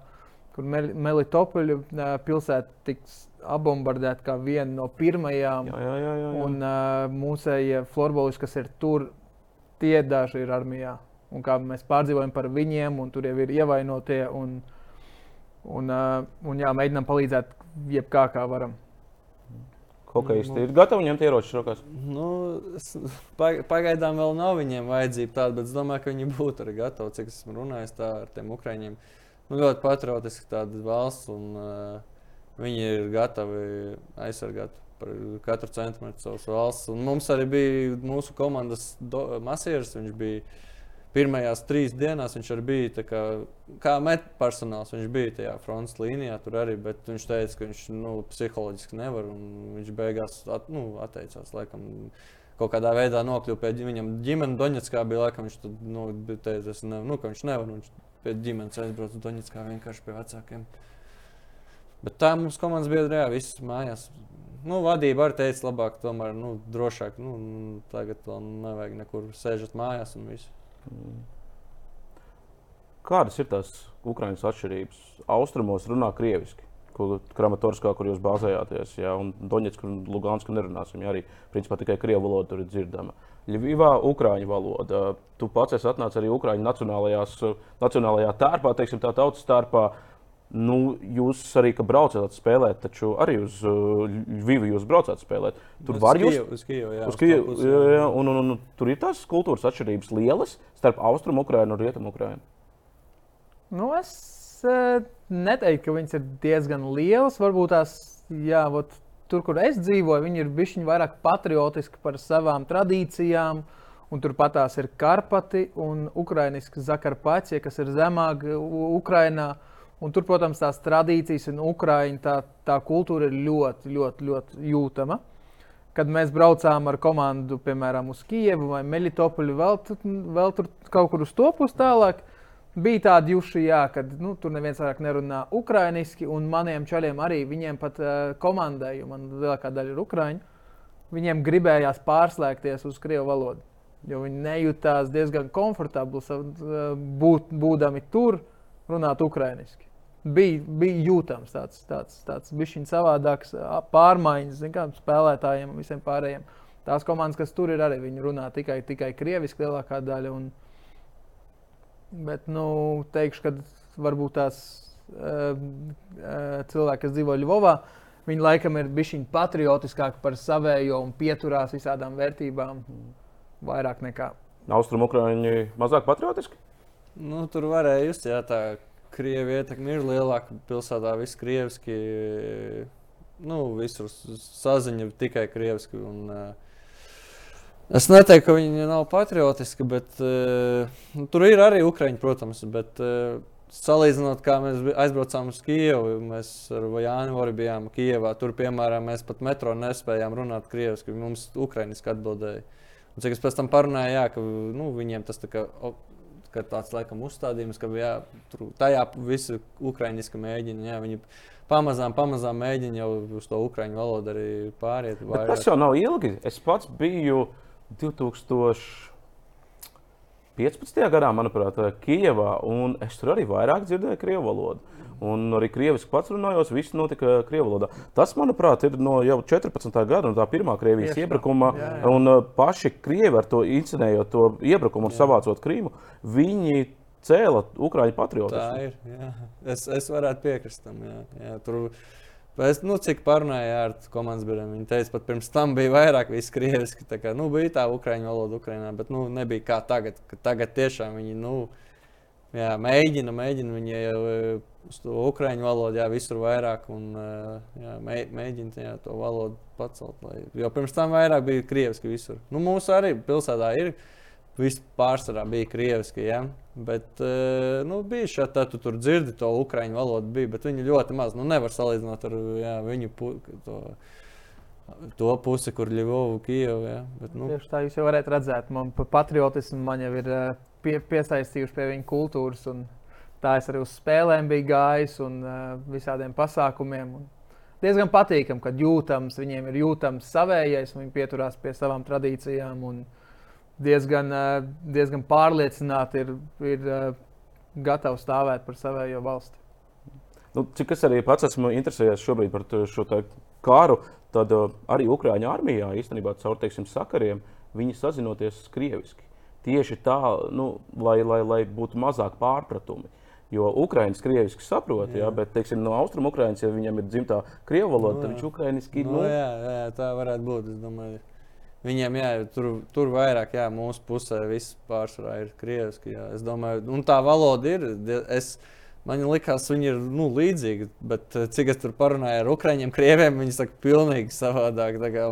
kur Mel- Melitopoļu uh, pilsēta tiks apbombardēta kā viena no pirmajām. Jā, jā, jā. jā. Un uh, mūsējie florbolisti, kas ir tur, tie daži ir armijā. Un kā mēs pārdzīvojam par viņiem, un tur jau ir ievainotie. Un, uh, un jā, mēģinām palīdzēt jebkā, kā varam. Hokeisti ir gatavi ņemt ieročus rokās. Nu, es- pag- pagaidām vēl nav viņiem vajadzība tāda, bet es domāju, ka viņi būtu arī gatavi. Cik esmu runājis tā ar tiem ukrāņiem. Nu, ļoti patriotiski tāda valsts, un uh, viņi ir gatavi aizsargāt par katru centimetru savas valsts. Un mums arī bija mūsu komandas masieris. Viņš bija pirmajās trīs dienās, viņš arī bija kā, kā metpersonāls. Viņš bija tajā frontes līnijā, tur arī, bet viņš teica, ka viņš nu, psiholoģiski nevar. Viņš beigās at, nu, atteicās. Laikam, Kaut kādā veidā nokļuva pie viņam ģimenes Doņetskā. Bija laikam, viņš tad, nu, teicis, ne, nu, ka viņš nevar. Viņš pie ģimenes aizbrauca Doņetskā vienkārši pie vecākiem. Bet tā mums komandas biedri, jā, viss mājās. Nu, vadība arī teica, labāk, tomēr nu, drošāk. Nu, tagad vēl nevajag nekur sēžat mājās un viss. Kādas ir tās Ukraiņas atšķirības? Austrumos runā krieviski. Kramatorskā, kur jūs bāzējāties, jā, un Doņetskā un Luganskā nerunāsim. Jā, arī principā tikai krievu valoda tur ir dzirdama. Ļuvivā ukrāņu valoda. Tu pats esi atnācis arī Ukrāņu nacionālajā tērpā, teiksim, tā tautas tērpā. Nu, jūs arī, ka braucat spēlēt, taču arī uz uh, Lvivu jūs braucat spēlēt. Tur Uz var jūs. Uz Kijevu, jā. Uz uz to pusi, jā, jā, un, un, un tur ir tās kultūras atšķirības lielas starp austrumu Ukrajinu un rietumu Ukrajinu. Nu, es e, neteiktu, ka viņas ir diezgan lielas. Varbūt tās, jā, vot, tur, kur es dzīvoju, viņi ir bijuši vairāk patriotiski par savām tradīcijām. Un turpat tās ir Karpati un Ukrāņu Zakarpācija, kas ir zemāk U- Ukrainā. Un tur, protams, tās tradīcijas un Ukraiņa tā, tā kultūra ir ļoti, ļoti, ļoti jūtama. Kad mēs braucām ar komandu, piemēram, uz Kijevu vai Melitopoļu, vēl, vēl tur kaut kur uz to pusi tālāk, bija tādi juši, jā, ka nu, tur neviens vairāk nerunā ukraiņiski, un maniem čaļiem arī viņiem pat uh, komandai, jo man lielākā daļa ir ukraiņu, viņiem gribējās pārslēgties uz krievu valodu. Jo viņi nejūtās diezgan komfortabli būt, būdami tur, runāt ukraiņiski bija, bija jūtams tāds, tāds, tāds bišķiņ savādāks pārmaiņas kā, spēlētājiem un visiem pārējiem. Tās komandas, kas tur ir, arī viņi runā tikai, tikai krieviski lielākā daļa. Un, bet, nu, teikšu, ka varbūt tās uh, uh, cilvēki, kas dzīvo Ļuvovā, viņi laikam ir bijuši patriotiskāki par savējo un pieturās visādām vērtībām vairāk nekā. Austrumukrāņi mazāk patriotiski? Nu, tur varēja just, jā, tā Krievija ietekme ir lielāka pilsētā, viss krieviski. Nu, visur saziņa tikai krieviski. Un, uh, es neteiktu, ka viņi nav patriotiski, bet uh, nu, tur ir arī ukrāņi, protams. Bet, uh, Salīdzinot, kā mēs aizbraucām uz Kijevu, mēs ar Jānu bijām Kijevā. Tur, piemēram, mēs pat metro nespējām runāt krieviski. Mums ukrāņiski atbildēja. Un, cik es pēc tam parunāju, jā, ka nu, viņiem tas tā kā ka tāds laikam uzstādījums, ka jā, tur tajā visu ukraiņiski mēģina. Jā, viņi pamazām, pamazām mēģina jau uz to ukraiņu valodu arī pāriet. Tas jau nav ilgi. Es pats biju 2000. 15. gadā, manuprāt, Kijavā, un es tur arī vairāk dzirdēju krievu valodu. Un arī krieviski pats runājos, viss notika krievu valodā. Tas, manuprāt, ir no jau 14. gada, no tā pirmā Krievijas Tieši iebrukuma. Jā, jā. Un uh, paši krievi ar to incenējot to iebrukumu un savācot Krīmu, viņi cēla Ukrāņu patriotismu. Tā ir. Jā. Es, es varētu piekrist tam. Jā, jā, tur... Es, nu, cik parunāju ar komandas biedriem, viņi teica, pat pirms tam bija vairāk krieviski. Tā kā, nu, bija tā ukrāņu valoda Ukrainā, bet nu, nebija kā tagad. Tagad tiešām viņi nu, jā, mēģina, mēģina viņi jau uz to ukrāņu valodu, jā, visur vairāk, un jā, mēģina jā, to valodu pacelt. Lai, jo pirms tam vairāk bija krieviski visur. Nu, mūsu arī pilsētā ir. Viss pārsvarā bija krieviski, ja? bet nu, bija šādi, tad tu tur dzirdi to ukrāņu valodu, bija, bet viņi ļoti maz. Nu, nevar salīdzināt ar jā, viņu pu, to, to pusi, kur Ļuvovu, Kijevu. Ja? Bet, nu. Tieši tā jūs jau varat redzēt, man patriotismu man jau ir pie, piesaistījuši pie viņa kultūras. Tā es arī uz spēlēm biju gājis un uh, visādiem pasākumiem. Un diezgan patīkami, kad jūtams, viņiem ir jūtams savējais, viņi pieturās pie savām tradīcijām diezgan, uh, diezgan pārliecināti ir, ir uh, gatavi stāvēt par savējo valsti. Nu, cik es arī pats esmu interesējies šobrīd par šo karu, tad uh, arī Ukrāņu armijā īstenībā caur teiksim, sakariem viņi sazinoties krieviski. Tieši tā, nu, lai, lai, lai būtu mazāk pārpratumi. Jo Ukrāņus krieviski saprot, jā. Jā, bet teiksim, no austrumu Ukrāņas, ja viņam ir dzimtā krievu valoda, no, tad viņš ukrāņiski no, nu, jā, jā, tā varētu būt. Viņiem jā, tur, tur vairāk, jā, mūsu pusē viss pārsvarā ir krieviski. Jā. Es domāju, un tā valoda ir. Es, Man liekas, viņi ir nu, līdzīgi, bet eh, cik es tur parunāju ar ukrāņiem, krieviem, viņi saka, pilnīgi savādāk. Kā,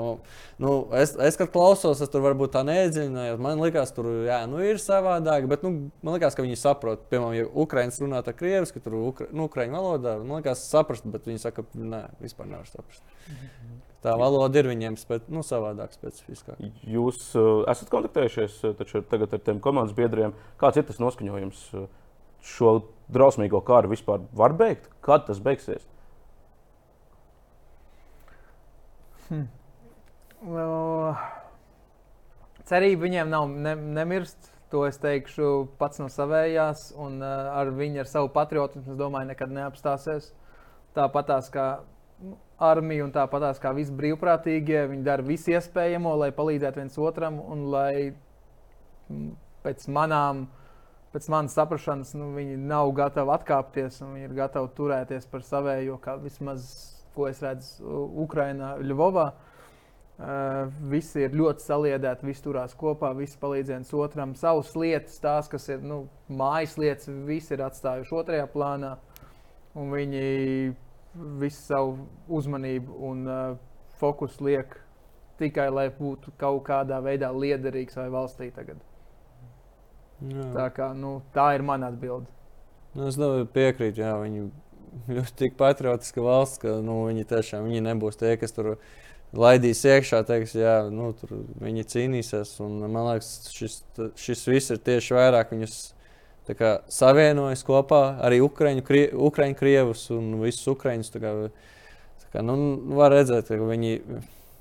nu, es, es, kad klausos, es tur varbūt tā neiedziļinājos. Man liekas, tur jā, nu, ir savādāk, bet nu, man liekas, ka viņi saprot. Piemēram, ja ukrāņš runā tā krieviski, tur ukra, nu, ukrāņu valodā, man liekas, saprast, bet viņi saka, nē, vispār nevar saprast. Tā valoda ir viņiem spēc, nu, savādāk, specifiskāk. Jūs uh, esat kontaktējušies taču, ar tiem komandas biedriem. Kāds ir tas noskaņojums? Uh, šo drausmīgo karu vispār var beigt? Kad tas beigsies? Hmm. Well, cerība viņiem nav ne, nemirst. To es teikšu pats no savējās, un uh, ar viņu, ar savu patriotismu, es domāju, nekad neapstāsies. Tāpatās kā nu, armija un tāpatās kā visi brīvprātīgie, viņi dara visu iespējamo, lai palīdzētu viens otram un lai pēc manām pēc manas saprašanas, nu, viņi nav gatavi atkāpties un viņi ir gatavi turēties par savējo, kā vismaz, ko es redzu Ukrajinā, Ļuvovā. Uh, visi ir ļoti saliedēti, visi turās kopā, visi palīdz viens otram. Savas lietas, tās, kas ir nu, mājas lietas, visi ir atstājuši otrajā plānā. Viņi visu savu uzmanību un uh, fokusu liek tikai, lai būtu kaut kādā veidā liederīgs vai valstī tagad. Jā. Tā, kā, nu, tā ir mana atbilde. Nu, es piekrītu, jā, viņi ļoti tik patriotiska valsts, ka nu, viņi tiešām viņi nebūs tie, kas tur laidīs iekšā, teiks, jā, nu, tur viņi cīnīsies. Un, man liekas, šis, šis viss ir tieši vairāk viņus kā, savienojis kopā arī Ukraiņu, krie, Ukraiņu krievus un visus kā, nu, var redzēt, ka viņi,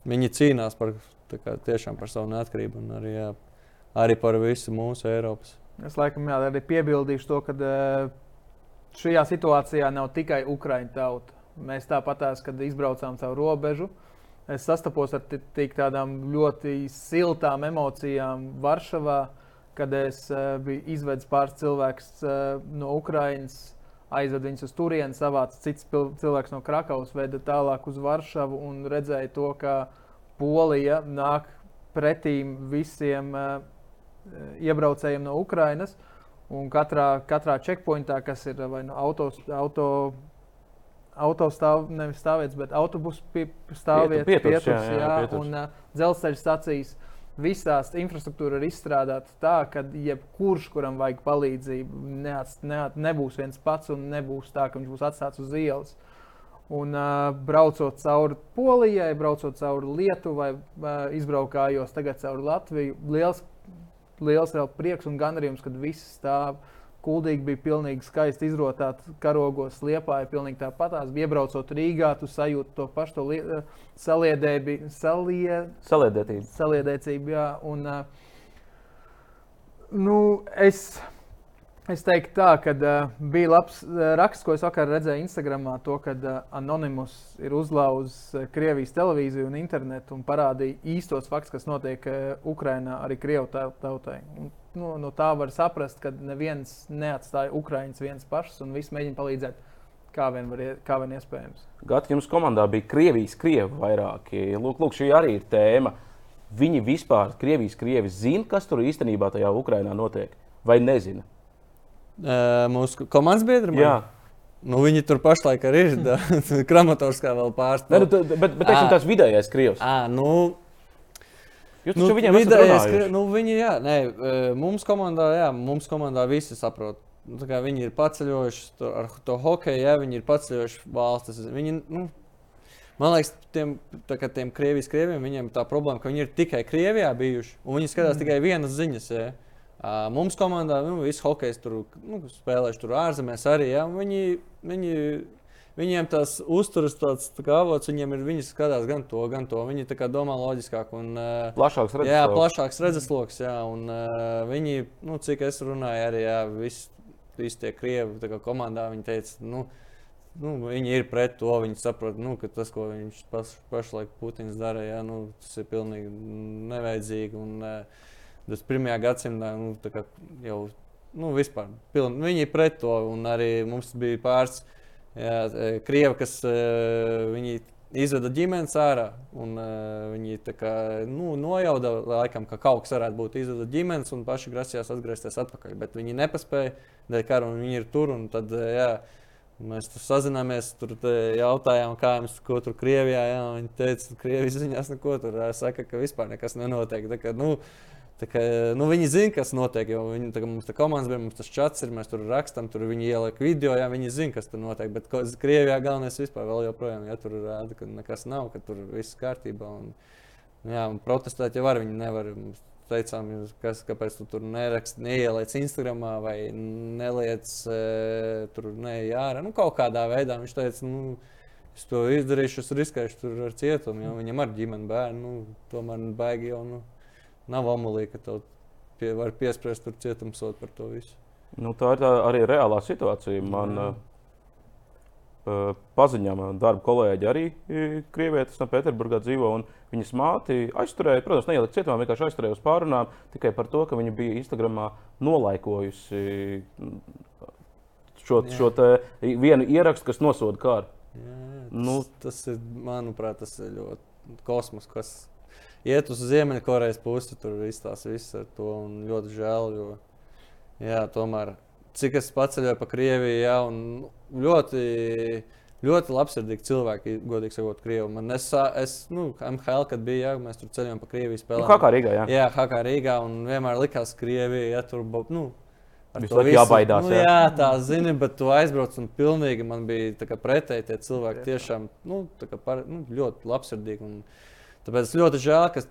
viņi cīnās par, kā, tiešām par savu neatkarību un arī, jā, arī par visu mūsu Eiropas. Es laikam jā, arī piebildīšu to, ka uh, šajā situācijā nav tikai Ukraiņu tauta. Mēs tāpatās, kad izbraucām caur robežu, es sastapos ar tik tādām ļoti siltām emocijām Varšavā, kad es uh, biju izvedis pāris cilvēkus uh, no Ukraiņas, aizvedu viņus uz turieni, savācu cits cilvēks no Krakaus, veda tālāk uz Varšavu un redzēju to, ka Polija nāk pretīm visiem uh, iebraucējiem no Ukrainas. Un katrā, katrā checkpointā, kas ir vai no autos, auto, autostāv, nevis stāvvietas, bet autobusu stāvvietas, pieturs, pieturs, jā, jā, jā, pieturs. un uh, dzelzceļa stacijas. Visās infrastruktūra ir izstrādāta tā, ka jebkurš, kuram vajag palīdzību, neats, neat, nebūs viens pats un nebūs tā, ka viņš būs atstāts uz ielas. Un, uh, braucot cauri Polijai, braucot cauri Lietuvai, uh, izbraukājos tagad cauri Latviju. Liels liels prieks un gandarījums, kad viss stāv. Kuldīgi bija pilnīgi skaisti izrotāti karogos, liepāja pilnīgi tāpatās. Iebraucot Rīgā, tu sajūti to pašu to li, saliedētību. Salie, Saliedētību. Saliedētību, jā. Un, nu, es Es teiktu, tā, ka uh, bija labs uh, raksts, ko es vakar redzēju Instagram, to, ka uh, Anonymous ir uzlauzis uh, Krievijas televīziju un internetu un parādīja īstos faktus, kas notiek uh, Ukrajinā arī Krievu tautai. Un, nu, no tā var saprast, ka neviens neatstāja Ukraiņus viens pašs un viss mēģina palīdzēt. Kā vien, var, kā vien iespējams. Gati, jums komandā bija Krievijas krievi vairāki. Lūk, lūk, šī arī ir tēma. Viņi vispār, Krievijas krievi, zina, kas tur īstenībā tajā Ukrajinā notiek, vai nezina? Mūsu komandas biedri. Jā. Nu, viņi tur pašlaik arī ir. Kramatorskā vēl pārstāvja. Nu, bet, bet teiksim, tas vidējais krievs. À, nu, Jūs nu, viņiem vidējais, kri... nu, viņi, jā, nē, mums komandā, jā, mums komandā visi saprot. Nu, viņi ir paceļojuši to, ar to hokeju, ja viņi ir paceļojuši valstis. Viņi, nu, man liekas, tiem, tā, tiem Krievijas krieviem viņiem tā problēma, ka viņi ir tikai Krievijā bijuši viņi skatās mm. tikai vienas ziņas. Ja. Mums komandā nu, viss hokejs tur nu, spēlējuši tur ārzemēs arī. Ja, viņi, viņi, viņiem tas uzturas tāds tā kā avots, viņiem ir viņi skatās gan to, gan to. Viņi domā loģiskāk un plašāks redzesloks. Jā, plašāks redzesloks. Jā, un, viņi, nu, cik es runāju, arī jā, visi, visi tie krievi komandā, viņi teica, nu, nu, viņi ir pret to. Viņi saprot, nu, ka tas, ko viņš paš, pašlaik Putins dara, jā, nu, tas ir pilnīgi nevajadzīgi. Un, uh, 21. gadsimtā nu, jau nu, vispār piln, viņi ir pret to. Un arī mums bija pāris jā, e, krievi, kas e, izveda ģimenes ārā. Un, uh, viņi kā, nu, nojauda, laikam, ka kaut kas varētu būt izveda ģimenes, un paši grasījās atgriezties atpakaļ. Bet viņi nepaspēja dēļ kara, un viņi ir tur. Tad, jā, mēs tur sazināmies, tur jautājām, kā jums tur Krievijā. Jā, viņi teica, ka Krievijas ziņās neko tur saka, ka vispār nekas nenotiek. Tā kā, nu, Kā, nu, viņi zina, kas notiek. Viņi, tā, mums tā komandas bija, mums tas čats ir, mēs tur rakstām, tur viņi ieliek video, jā, viņi zina, kas tur notiek. Bet ko, Krievijā galvenais vispār vēl joprojām, ja tur rāda, ka nekas nav, ka tur viss kārtībā. Un, jā, un protestēt jau var, viņi nevar. Mums teicām, kas, kāpēc tu tur neraksti, neieliec Instagram vai neliec e, tur neārā. Nu, kaut kādā veidā viņš teica, nu, es to izdarīšu, es riskēšu tur ar cietumu, jo viņam ar ģimeni bērnu, nu, tomēr baigi jau. Nu, nav amulī, ka tev pie, var piespriest tur cietumsot par to visu. Nu, tā ir tā arī reālā situācija. Man uh, paziņām darba kolēģi arī krievietis no Pēterburgā dzīvo. Viņas māti aizturēja, protams, neielika cietumā, vienkārši aizturēja uz pārunām tikai par to, ka viņa bija Instagramā nolaikojusi šo, jā. šo vienu ierakstu, kas nosoda kāru. Jā, jā, tas, nu, tas ir, manuprāt, tas ir ļoti kosmos, kas iet uz Ziemeļkorejas pusi, tur izstāsta viss ar to. Ļoti žēl, jo jā, tomēr cik es paceļoju pa Krieviju, jā, un ļoti. Ļoti labsirdīgi cilvēki, godīgi sakot, Krievijā. Man es, es nu, MHL, kad bija, jā, mēs tur ceļojām pa Krieviju spēlēm. Nu, Hakā Rīgā, jā. Jā, Hakā Rīgā, un vienmēr likās, Krievija, ja tur, nu, Visu laiku jābaidās, Nu, jā. jā, tā zini, bet tu aizbrauc un pilnīgi man bija pretēji tie cilvēki. Tiešām nu, par, nu, ļoti labsirdīgi. Un, tāpēc ļoti žēl, ka,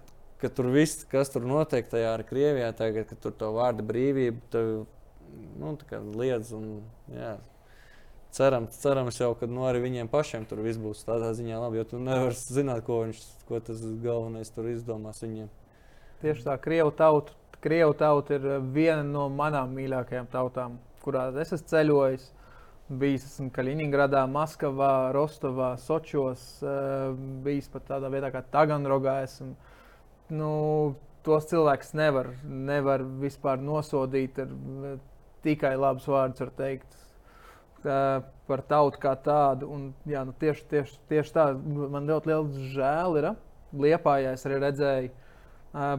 ka tur viss, kas tur notiek tajā ar Krievijā, tagad, ka tur to vārdu brīvību tev, nu, liedz. Un, jā. Cerams, cerams jau, ka nu, arī viņiem pašiem tur viss būs tādā ziņā labi, jo tu nevari zināt, ko, viņš, ko tas galvenais tur izdomās viņiem. Tieši tā, Krievu tauta, Krievu tauta ir viena no manām mīļākajām tautām, kurās es esmu ceļojis. Bijis esmu Kaļiņģeradā, Maskavā, Rostovā, Sočos, eh, bijis pat tādā vietā kā Taganrogā. Esmu. Nu, tos cilvēkus nevar, nevar vispār nosodīt ar eh, tikai labus vārdus, var teikt, eh, par tautu kā tādu. Un, jā, nu, tieši, tieši, tieši tā, man ļoti liels žēl ir. Liepājā es arī redzēju,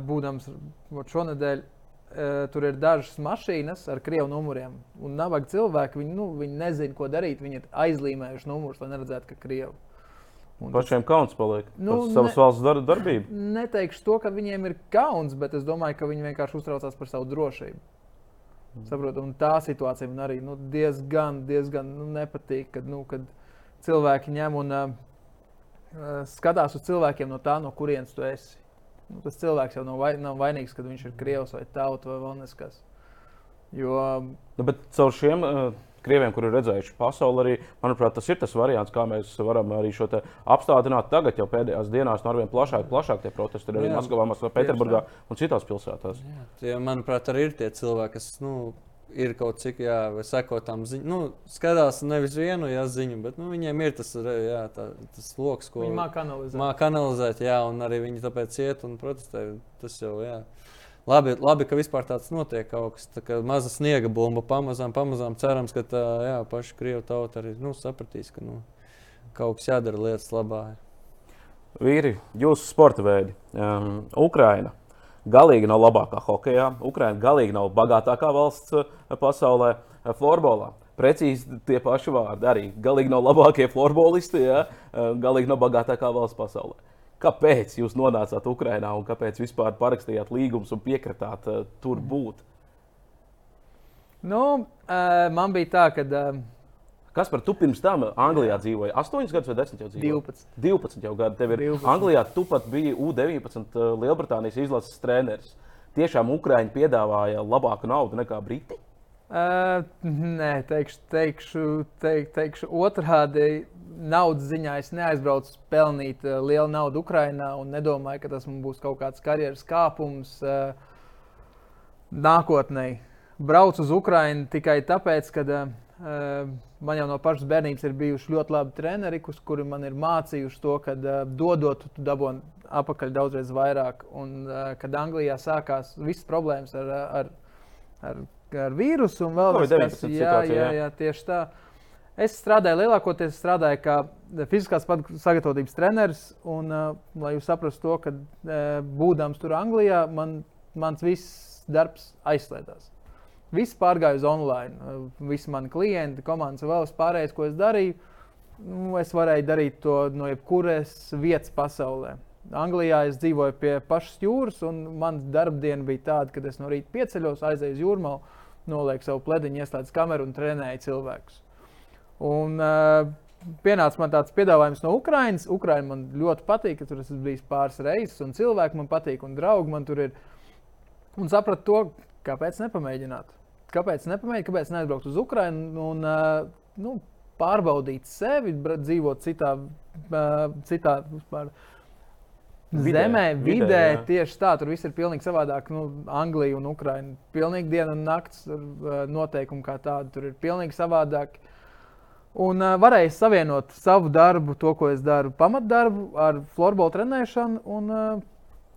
būdams šonadēļ, tur ir dažas mašīnas ar krievu numuriem. Un nabaga cilvēki, viņi, nu, viņi nezina, ko darīt. Viņi ir aizlīmējuši numurus, lai neredzētu, ka krievi. Un tas- Pašiem kauns paliek. Nu, Nu, savas ne- valsts dar darbību. Neteikšu to, ka viņiem ir kauns, bet es domāju, ka viņi vienkārši uztraucās par savu drošību. Saprotu, un tā situācija man arī nu, diezgan, diezgan nu, nepatīk, kad, nu, kad cilvēki ņem un uh, skatās uz cilvēkiem no tā, no kurienes tu esi. Nu, tas cilvēks jau nav, vai, nav vainīgs, kad viņš ir krievs vai tauta vai vēl neskas. Jo Nu, bet caur šiem uh, krieviem, kuri ir redzējuši pasauli, arī, manuprāt, tas ir tas variants, kā mēs varam arī šo te apstādināt. Tagad jau pēdējās dienās no arvien plašāk, plašāk tie protesti ir arī Maskavā, Maskavā, Pēterburgā un citās pilsētās. Jā, tie, manuprāt, arī ir tie cilvēki, kas nu, ir kaut cik jā, vai seko tam ziņām. Nu, skatās nevis vienu jā, ziņu, bet nu, viņiem ir tas, jā, tā, tas lokus, ko viņi māca analizēt. māca analizēt, jā, un arī viņi tāpēc iet un protestē. Tas jau jā. Labi, labi, ka vispār tāds notiek kaut kas tā kā maza sniega bumba. Pamazām, pamazām cerams, ka tā jā, paša krievu tauta arī nu, sapratīs, ka nu, kaut kas jādara lietas labā. Vīri, jūsu sporta veidi. Um, Ukraina galīgi nav labākā hokeja. Ukraina galīgi nav bagātākā valsts uh, pasaulē. Uh, Florbolā precīzi tie paši vārdi. Arī galīgi nav labākie florbolisti, ja? Uh, galīgi nav bagātākā valsts pasaulē. Kāpēc jūs nonācāt Ukrajinā un kāpēc vispār parakstījāt līgumus un piekritāt uh, tur būt? Nu, uh, man bija tā, ka uh, Kas par tu pirms tam Anglijā dzīvoja? 8 gadus vai 10 jau dzīvoja? 12. 12 jau gadi. Tev ir 12. Anglijā, tu pat biji U-19 uh, Lielbritānijas izlases treneris. Tiešām Ukrāņi piedāvāja labāku naudu nekā Briti. Uh, nē, teikšu, teikšu, teik, teikšu otrādi. Naudas ziņā es neaizbraucu pelnīt uh, lielu naudu Ukrajinā un nedomāju, ka tas man būs kaut kāds karjeras kāpums uh, nākotnē. Braucu uz Ukrajinu tikai tāpēc, ka uh, man jau no pašas bērnības ir bijuši ļoti labi treneri, kuri man ir mācījuši to, ka uh, dodot, tu dabūji apakaļ daudzreiz vairāk. Un, uh, kad Anglijā sākās visas problēmas ar, ar, ar, ar vīrusu un vēl Covid-19 kas- jā, jā, jā. tieši tā. Es strādāju lielākoties strādāju kā fiziskās sagatavotības treneris. Un, uh, lai jūs saprastu to, ka uh, būdams tur Anglijā, man, mans viss darbs aizslēdzās. Viss pārgāja uz online. Visi mani klienti, komandas vēl vispārējais, ko es darīju, nu, es varēju darīt to no jebkuras vietas pasaulē. Anglijā es dzīvoju pie pašas jūras, un mans darbdiena bija tāda, ka es no rīta pieceļos, aizēju uz jūrmālu, nolieku savu plediņu, ieslēdzu kameru un trenēju cilvēkus. Un, uh, Pienāca man tāds piedāvājums no Ukrainas. Ukraiņa man ļoti patīk, ka tur esmu bijis pāris reizes, un cilvēki man patīk, un draugi man tur ir. Un sapratu to, kāpēc nepamēģināt. Kāpēc nepamēģināt, kāpēc neaizbraukt uz Ukrajinu un uh, nu, pārbaudīt sevi, dzīvot citā, uh, citā vispār, Vidē, zemē, vidē, vidē. jā. Tieši tā, tur viss ir pilnīgi savādāk. Nu, Anglija un Ukraina. Pilnīgi diena un nakts uh, noteikumi kā tādi. Tur ir pilnīgi savādāk. Un uh, varēja savienot savu darbu, to, ko es daru, pamatdarbu ar floorbola trenēšanu. Un, uh,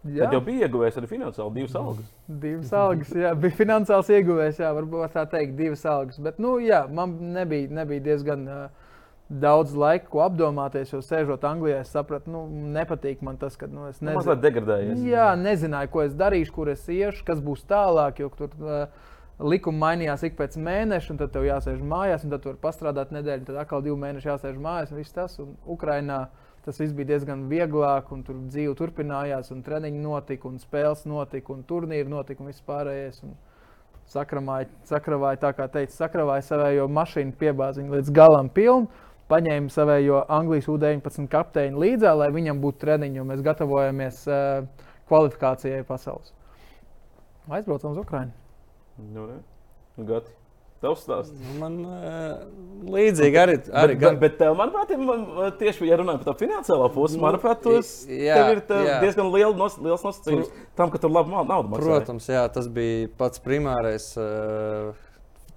jā, Tad jau bija ieguvējis arī finansiāli divas algas. divas algas. Jā, bija finansiāls ieguvējs, jā, varbūt var tā teikt, divas algas. Bet, nu, jā, man nebija, nebija diezgan uh, daudz laika, ko apdomāties. Jo sēžot Anglijā, es sapratu, nu, nepatīk man tas, ka nu, es Nu, nezinu. mazliet degradējies. Jā, nezināju, ko es darīšu, kur es iešu, kas būs tālāk. Jo tur uh, likumi mainījās ik pēc mēneša, un tad tev jāsēž mājās, un tad tur pastrādāt nedēļu, tad atkal divu mēnešu jāsēž mājās. Un viss tas, un Ukrainā tas viss bija diezgan vieglāk, un tur dzīve turpinājās, un treniņi notika, un spēles notika, un turnīri notika, un viss pārējais. Un sakramāja, sakravāja, tā kā teica, sakravāja savējo mašīnu, piebāziņu līdz galam pilnu. Paņēma savējo Anglijas U-19 kapteini līdzi, lai viņam būtu treniņi, jo mēs gatavojamies uh, kvalifikācijai pasaules. Aizbraucam uz Ukrajinu. Nu. Nu, Gati. Tavs stāsts. Nu, Man uh, līdzīgi arī. arī bet, bet, bet tev, manuprāt, man, tieši ja runājam par to finansiālo pusi, Nu, manuprāt, tas ir diezgan liela nos, liels nosacījums tam, ka tur labi naudu maksā. Protams, jā, tas bija pats primārais, uh,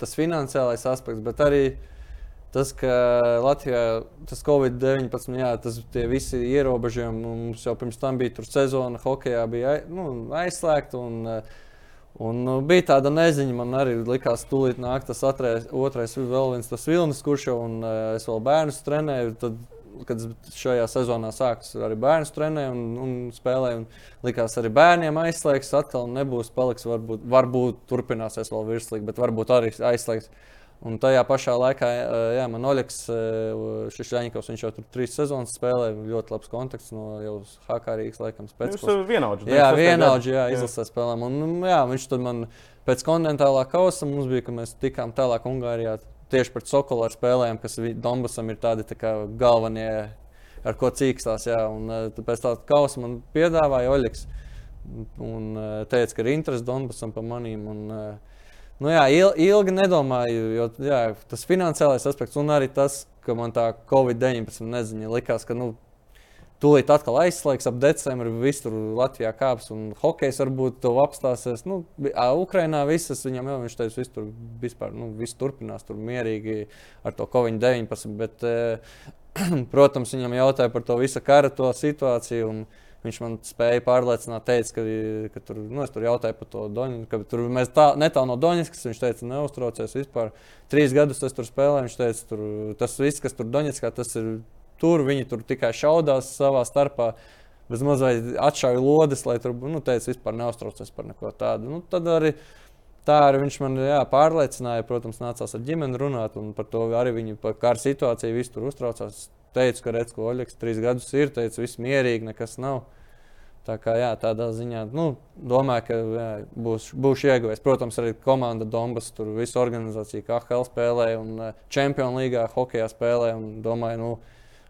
tas finansiālais aspekts, bet arī tas, ka Latvijā tas Covid-19, jā, tas tie visi ierobežojumi, mums jau pirms tam bija tur sezona, hokeja bija nu, aizslēgta. Un, uh, bija tāda neziņa, man arī likās, ka tūlīt nāk tas atrais, otrais, vēl viens tas vilnis, kurš jau, un uh, es vēl bērnus trenēju. Tad, kad šajā sezonā sāku, es arī bērnus trenēju un, un spēlēju. Un likās, arī bērniem aizslēgs, atkal nebūs, paliks, varbūt, varbūt turpināsies vēl virslīgi, bet varbūt arī aizslēgs. Un tajā pašā laikā, jā, man Oļegs, Šešļaņikovs, viņš jau tur trīs sezonas spēlēja, ļoti labs kontakts no jau HK Rīgas laikam spēcības. esat vienaudži. Jā, 96. vienaudži, jā, izlasē spēlēm. Un, jā, viņš tur man pēc kontinentālā kausa mums bija, ka mēs tikām tālāk Ungārijā. Tieši pret Sokolu ar spēlēm, kas Donbasam ir tādi tā kā galvenie, ar ko cīkstās. Jā, un tad pēc tā kausa man piedāvāja Oļegs. Un eh, teica, ka ir interesi Donbasam par manīm. Un, eh, Nu jā, il, ilgi nedomāju, jo jā, tas finansiālais aspekts un arī tas, ka man tā Covid-19 neziņa likās, ka nu, Tūlīt atkal aizslēgs ap decembri, viss tur Latvijā kāps un hokejs varbūt to apstāsies. Nu, Ukrainā visas viņam jau viņš teica, viss tur vispār, nu, viss turpinās tur mierīgi ar to Covid-19. Bet, eh, protams, viņam jautāja par to visu kara situāciju. un Viņš man spēja pārliecināt, teica, ka, ka tur, nu, es tur jautāju par to Doņu, ka tur mēs tā, netālu no Doņiskas. Viņš teica, neuztraucies vispār. Trīs gadus es tur spēlēju. Viņš teica, tur, tas viss, kas tur Doņiskā, tas ir tur. Viņi tur tikai šaudās savā starpā. Bez mazliet atšauja lodes, lai tur nu, teica, vispār neuztraucies par neko tādu. Nu, tad arī tā arī viņš man jā, pārliecināja. Protams, nācās ar ģimeni runāt, un par to arī viņi par kāru situāciju visu tur uztraucās. Teicu, ka redz, ko Oļegs trīs gadus ir, teica, viss mierīgi, nekas nav. Tā kā jā, tādā ziņā nu, domāju, ka jā, būs, būšu ieguvējis. Protams, arī komanda Donbass, tur visu organizāciju, kā HL spēlēja un eh, Champions League, hokeja spēlēja. Domāju, nu,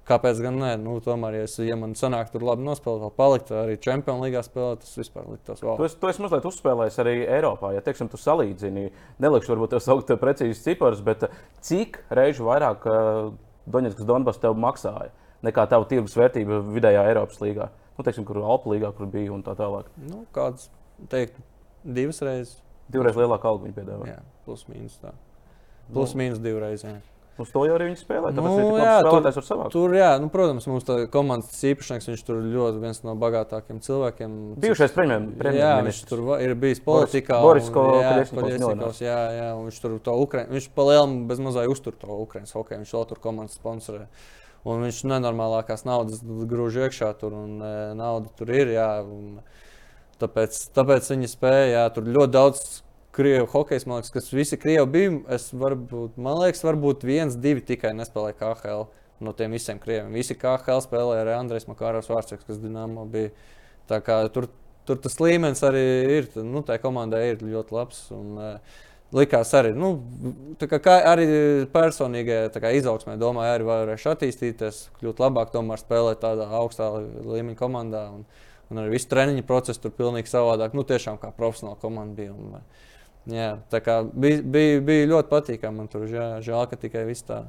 kāpēc gan ne? Nu, tomēr, ja, es, ja man sanāk tur labi nospēlēt, vēl palikt arī Champions League spēlēt, tas vispār liktos Tu vēl. esi, tu esi mazliet uzspēlējis arī Eiropā. Ja teiksim, tu salīdzini, nelikšu varbūt tev saukt precīzus ciparus, bet cik reižu vairāk uh, Doņetskas Donbass tev maksāja nekā tava tirgus vērtība vidējā Eiropas līgā? Nu, teiksim, kur Alpu līgā, kur bija un tā tālāk. Nu, kāds teikt, divas reizes. Divreiz lielāku algu viņi piedāvā. Jā, plus mīnus. Tā. Plus mīnus divreiz. Jā. Uz to jau arī viņi spēlē. Nu, jā, tur-. Tur, jā, nu, protams, mums tā komandas īpašnieks, viņš tur ļoti viens no bagātākajiem cilvēkiem. Bijušais premjer- Jā, viņš premjerministrs. tur ir bijis politikā. Boris un- Ko- jā, jā, viņš tur to Ukraiņu, viņš palielam bez mazai uztur to Ukraiņas hokeju, viņš vēl tur komandas sponsorē. Un viņš nenormālākās naudas grūž iekšā tur, un e, nauda tur ir, jā. Un, tāpēc, tāpēc viņi spēja, jā, tur ļoti daudz krievu hokeja, man liekas, kas visi krievi bija. Es varbūt, man liekas, varbūt viens, divi tikai nespēlēja KHL no tiem visiem krieviem. Visi KHL spēlēja arī Andrejs Makārovs Vārtseks, kas Dinamo bija. Tā kā tur, tur tas līmenis arī ir, nu, tā komandai ir ļoti labs. Un, uh, Likās arī, nu, kā, kā arī personīgajā izaugsmē, domāju, arī varēšu attīstīties, kļūt labāk, tomēr spēlēt tādā augstā līmeņa komandā. Un, un arī viss treniņa process tur pilnīgi savādāk. Nu, tiešām kā profesionāla komanda bija. Un, jā, tā kā bija, bija, bija ļoti patīkami. Man tur žēl, žēl, ka tikai viss tā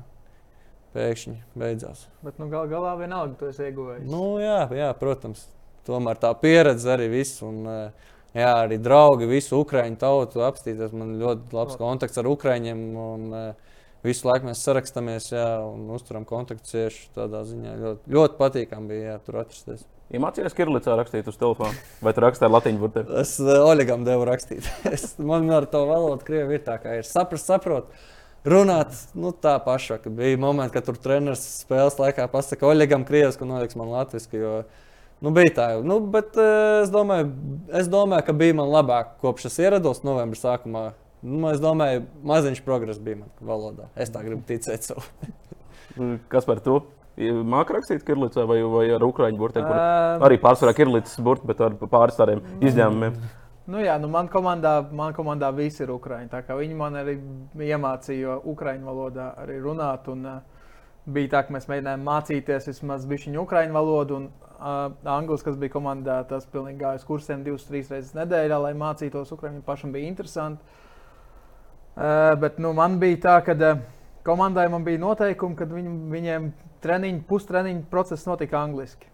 pēkšņi beidzās. Bet nu, gal galā vienalga tu esi ieguvējis. Nu, jā, jā, protams. Tomēr tā pieredze arī viss. Un, eh, jā, arī draugi, visu ukrāņu tautu apstīties. Man ļoti labs kontakts ar ukrāņiem. Un, eh, Visu laiku mēs sarakstāmies jā, un uzturam kontaktu cieši. Tādā ziņā ļoti, ļoti patīkami bija jā, tur atrasties. Iemācījies Kirillīcā rakstīt uz telefona, vai tu ar latīņu burtiem? Es uh, Oļegam devu rakstīt. es, man ar to valodu krievi ir tā, kā ir saprast, saprot. Runāt, nu tā paša, ka bija momenti, kad tur treneris spēles laikā pasaka, Oļegam krieviski un Oļegs man latviski. Jo, nu, bija tā, nu, bet uh, es domāju, es domāju, ka bija man labāk kopš es ierados novembrī sākumā. Nu, es domāju, maziņš progress bija man valodā. Es tā gribu ticēt sev. Kas par to? Mākslinieks rakstīt Kirillīcā vai, vai ar ukrāņu burtiem, kur Ā, arī pārsvarā Kirillīcas burti, bet ar pāris tādiem izņēmumiem. Nu, jā, nu man komandā, man komandā viss ir ukrāņi. Viņi man arī iemācīja ukrāņu valodā arī runāt. Un, uh, bija tā, ka mēs mēģinājām mācīties vismaz bišķiņu ukrāņu valodu. Un, uh, Anglis, kas bija komandā, tas pilnīgi gāja uz kursiem divas, trīs reizes nedēļā, lai mācītos ukrāņu. Pašam bija interesanti. Uh, bet nu, man bija tā, ka uh, komandai man bija noteikumi, ka viņ, viņiem treniņu, pustreniņu process notika angliski.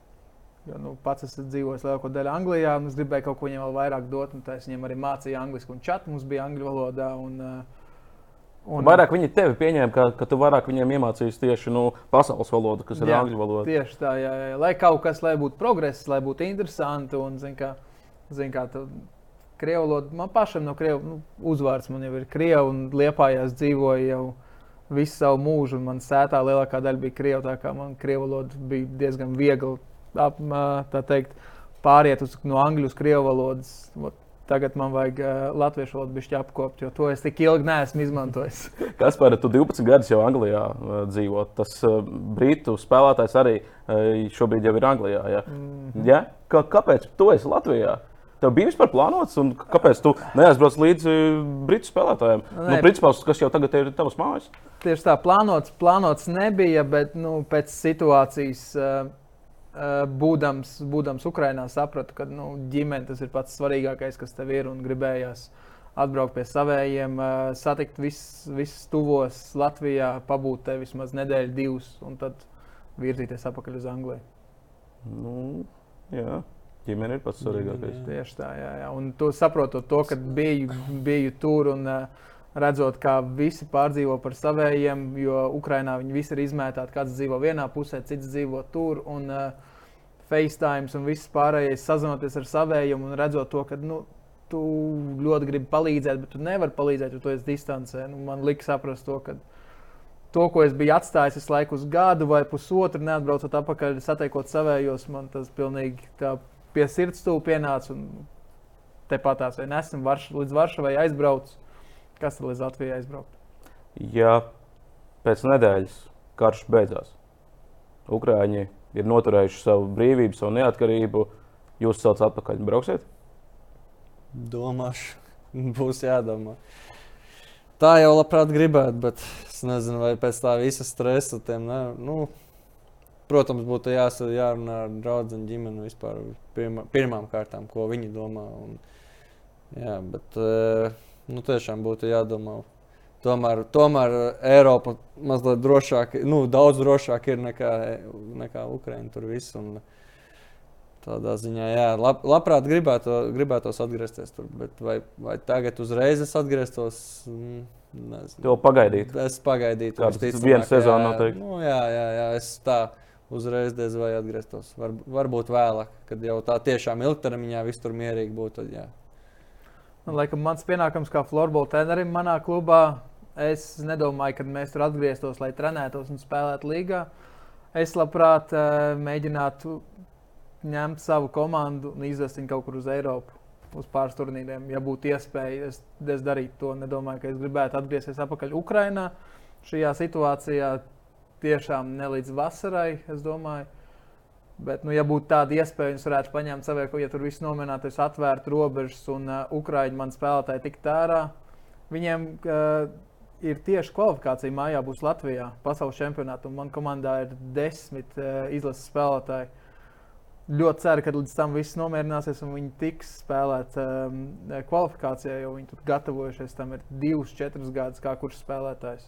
Jo, nu, pats esmu dzīvojis lielāko daļu Anglijā, un es gribēju kaut ko viņiem vēl vairāk dot. Es viņiem arī mācīju angļuiski, un čat mums bija angļu valodā. Un, un, vairāk viņi tevi pieņēma, ka, ka tu vairāk viņiem iemācījies tieši nu, pasaules valodu, kas ir jā, angļu valoda. Tieši tā, jā, jā. lai kaut kas, lai būtu progress, lai būtu interesanti. Un, zin, kā, zin, kā, tu, Krievu valoda, man pašam no krievu nu, uzvārds man jau ir krievu, un liepājās dzīvoju jau visu savu mūžu, un man sētā lielākā daļa bija krievu. Tā kā man krievu valoda bija diezgan viegli ap, teikt, pāriet uz, no angļu uz krievu valodas. Tagad man vajag uh, latviešu valodu bišķi apkopot, jo to es tik ilgi neesmu izmantojis. Kas par tu 12 gadus jau Anglijā uh, dzīvo? Tas uh, brītu spēlētājs arī uh, šobrīd jau ir Anglijā. Ja? Mm -hmm. ja? Kā, kāpēc tu esi Latvijā? Tev bija vispār plānots, un kāpēc tu neaizbrauc līdzi britu spēlētājiem? Nē. Nu, Principā, kas jau tagad ir tavs mājas? Tieši tā, plānots, plānots nebija, bet nu, pēc situācijas. Uh, būdams, būdams Ukrajinā, sapratu, ka nu, ģimene tas ir pats svarīgākais, kas tev ir. Gribējās atbraukt pie saviem, satikt visus vis tuvos Latvijā, pabūt te vismaz nedēļu, divas, un tad virzīties atpakaļ uz Angliju. Nu, jā. Ģimene ir pats svarīgākais. Tieši tā, jā, jā. Un tu saprotot to, ka biju, biju tur un uh, redzot, kā visi pārdzīvo par saviem, jo Ukrainā viņi visi ir izmētāti. Kāds dzīvo vienā pusē, cits dzīvo tur. Un, uh, FaceTime un viss pārējais sazinoties ar saviem un redzot to, ka nu, tu ļoti gribi palīdzēt, bet tu nevari palīdzēt, jo tu esi distancē. Nu, man liekas, saprast to, ka to, ko es biju atstājis visu laiku uz gadu vai pusotru, neatbraucot atpakaļ, satiekot savējos, man tas pilnīgi pie sirds tuvu pienāca. Tepatās, vai nesam varš, līdz Varšavai aizbraucis Kas tad līdz Latvijai aizbraukt? Ja pēc nedēļas karš beidzās, Ukrāņi ir noturējuši savu brīvību, savu neatkarību, jūs saucat atpakaļ. Brauksiet? Domāšu, būs jādomā. Tā jau labprāt gribētu, bet es nezinu, vai pēc tā visa stresa tiem ne, nu, protams, būtu jās, jārunā ar draugu ģimeni vispār pirmā, pirmām kārtām, ko viņi domā. Un, jā, bet, uh, Nu, tiešām būtu jādomā. Tomēr, tomēr Eiropa mazliet drošāk, nu, daudz drošāk ir nekā, nekā Ukraiņa. Tur viss. Un, Tādā ziņā, jā, lab, labprāt gribētu, gribētos atgriezties tur, bet vai, vai tagad uzreiz es atgrieztos? Mm, nezinu. To pagaidīt. Es pagaidītu. Tas viens sezona noteikti. Nu, jā, jā, jā, es tā uzreiz diez vai atgrieztos. Var, varbūt vēlāk, kad jau tā tiešām ilgtermiņā viss tur mierīgi būtu. Tad, jā. Un, laikam, mans pienākums kā florbola trenerim manā klubā. Es nedomāju, ka mēs tur atgrieztos, lai trenētos un spēlētu līgā. Es labprāt uh, mēģinātu ņemt savu komandu un izvest viņu kaut kur uz Eiropu, uz pāris turnīriem. Ja būtu iespēja, es, es darītu to. Nedomāju, ka es gribētu atgriezties atpakaļ Ukrajinā. Šajā situācijā tiešām ne līdz vasarai, es domāju. Bet, nu, ja būtu tāda iespēja, viņas varētu paņemt savā, ja tur viss nomināts, atvērtu robežas un uh, Ukrāņi man spēlētāji tik tērā. Viņiem uh, ir tieši kvalifikācija mājā būs Latvijā, pasaules čempionātā, un man komandā ir desmit uh, izlases spēlētāji. Ļoti ceru, ka līdz tam viss nomierināsies un viņi tiks spēlēt um, kvalifikācijā, jo viņi tur gatavojušies. Tam ir divus, četrus gadus, kā kurš spēlētājs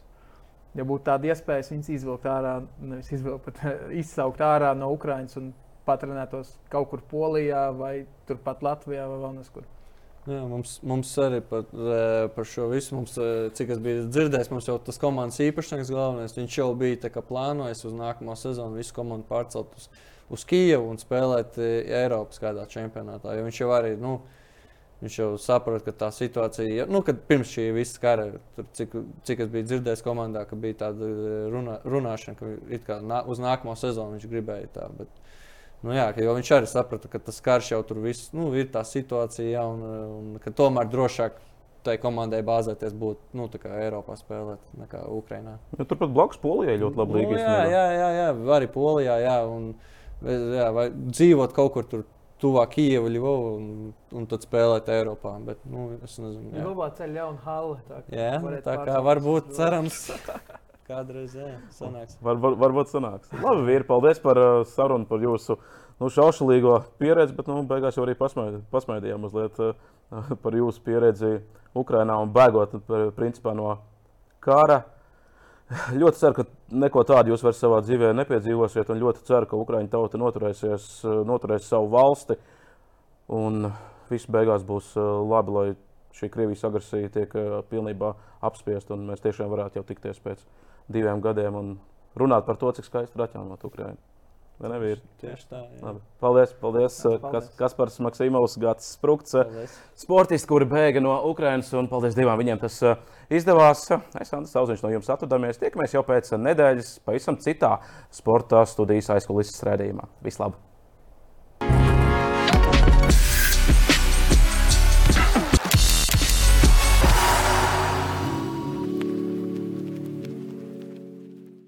ja būtu tāda iespēja viņus izvilkt ārā, nevis izvilkt, bet izsaukt ārā no Ukrainas un patrenētos kaut kur Polijā vai turpat Latvijā vai vēl neskur. Jā, mums, mums arī par, e, par šo visu, mums, e, cik es biju dzirdējis, mums jau tas komandas īpašnieks galvenais. Viņš jau bija plānojis uz nākamo sezonu visu komandu pārcelt uz, uz Kijevu un spēlēt Eiropas kādā čempionātā. Jo viņš jau arī, nu, uh, Viņš jau saprot, ka tā situācija, nu, kad pirms šī visa kara, tur, cik, cik es biju dzirdējis komandā, ka bija tāda e, runā, runāšana, ka kā nā, uz nākamo sezonu viņš gribēja tā. Bet, nu, jā, jo viņš arī saprata, ka tas karš jau tur viss, nu, ir tā situācija, jā, un, un ka tomēr drošāk tai komandai bāzēties būt nu, Eiropā spēlēt nekā Ukrajinā. Ja, Turpat blakus Polijai ļoti labi nu, jā, jā, jā, jā, arī Polijā, jā, un jā, vai dzīvot kaut kur tur tuvāk Kijava, Lvovu un, un tad spēlēt Eiropā. Bet, nu, es nezinu, jā. Lvovā ceļ jauna halle. Tā, kā Jā, varētu tā kā varbūt cerams, kādreiz jā, sanāks. Var, var, varbūt sanāks. Labi, vīri, paldies par uh, sarunu, par jūsu nu, šaušalīgo pieredzi, bet nu, beigās jau arī pasmaid, pasmaidījām mazliet uh, par jūsu pieredzi Ukrajinā un bēgot par, principā, no kara. Ļoti ceru, ka neko tādu jūs vairs savā dzīvē nepiedzīvosiet, un ļoti ceru, ka Ukrāņu tauta noturēsies, uh, noturēs savu valsti. Un viss beigās būs uh, labi, lai šī Krievijas agresija tiek uh, pilnībā apspiesta, un mēs tiešām varētu jau tikties pēc diviem gadiem un runāt par to, cik skaisti ir atjaunot Ukrajinu. Vai ne, vīri? Tieši tā. Jā. Paldies, paldies, Jā, uh, paldies. Kas, Kaspars Maksimovs, Gats Sprukts, Paldies. sportisti, kuri bēga no Ukrainas, un paldies divām viņiem tas uh, izdevās. Es Andris Tauziņš no jums atvadamies. Tiekamies jau pēc nedēļas pavisam citā sporta studijas aizkulisēs redzējumā. Vislabāk!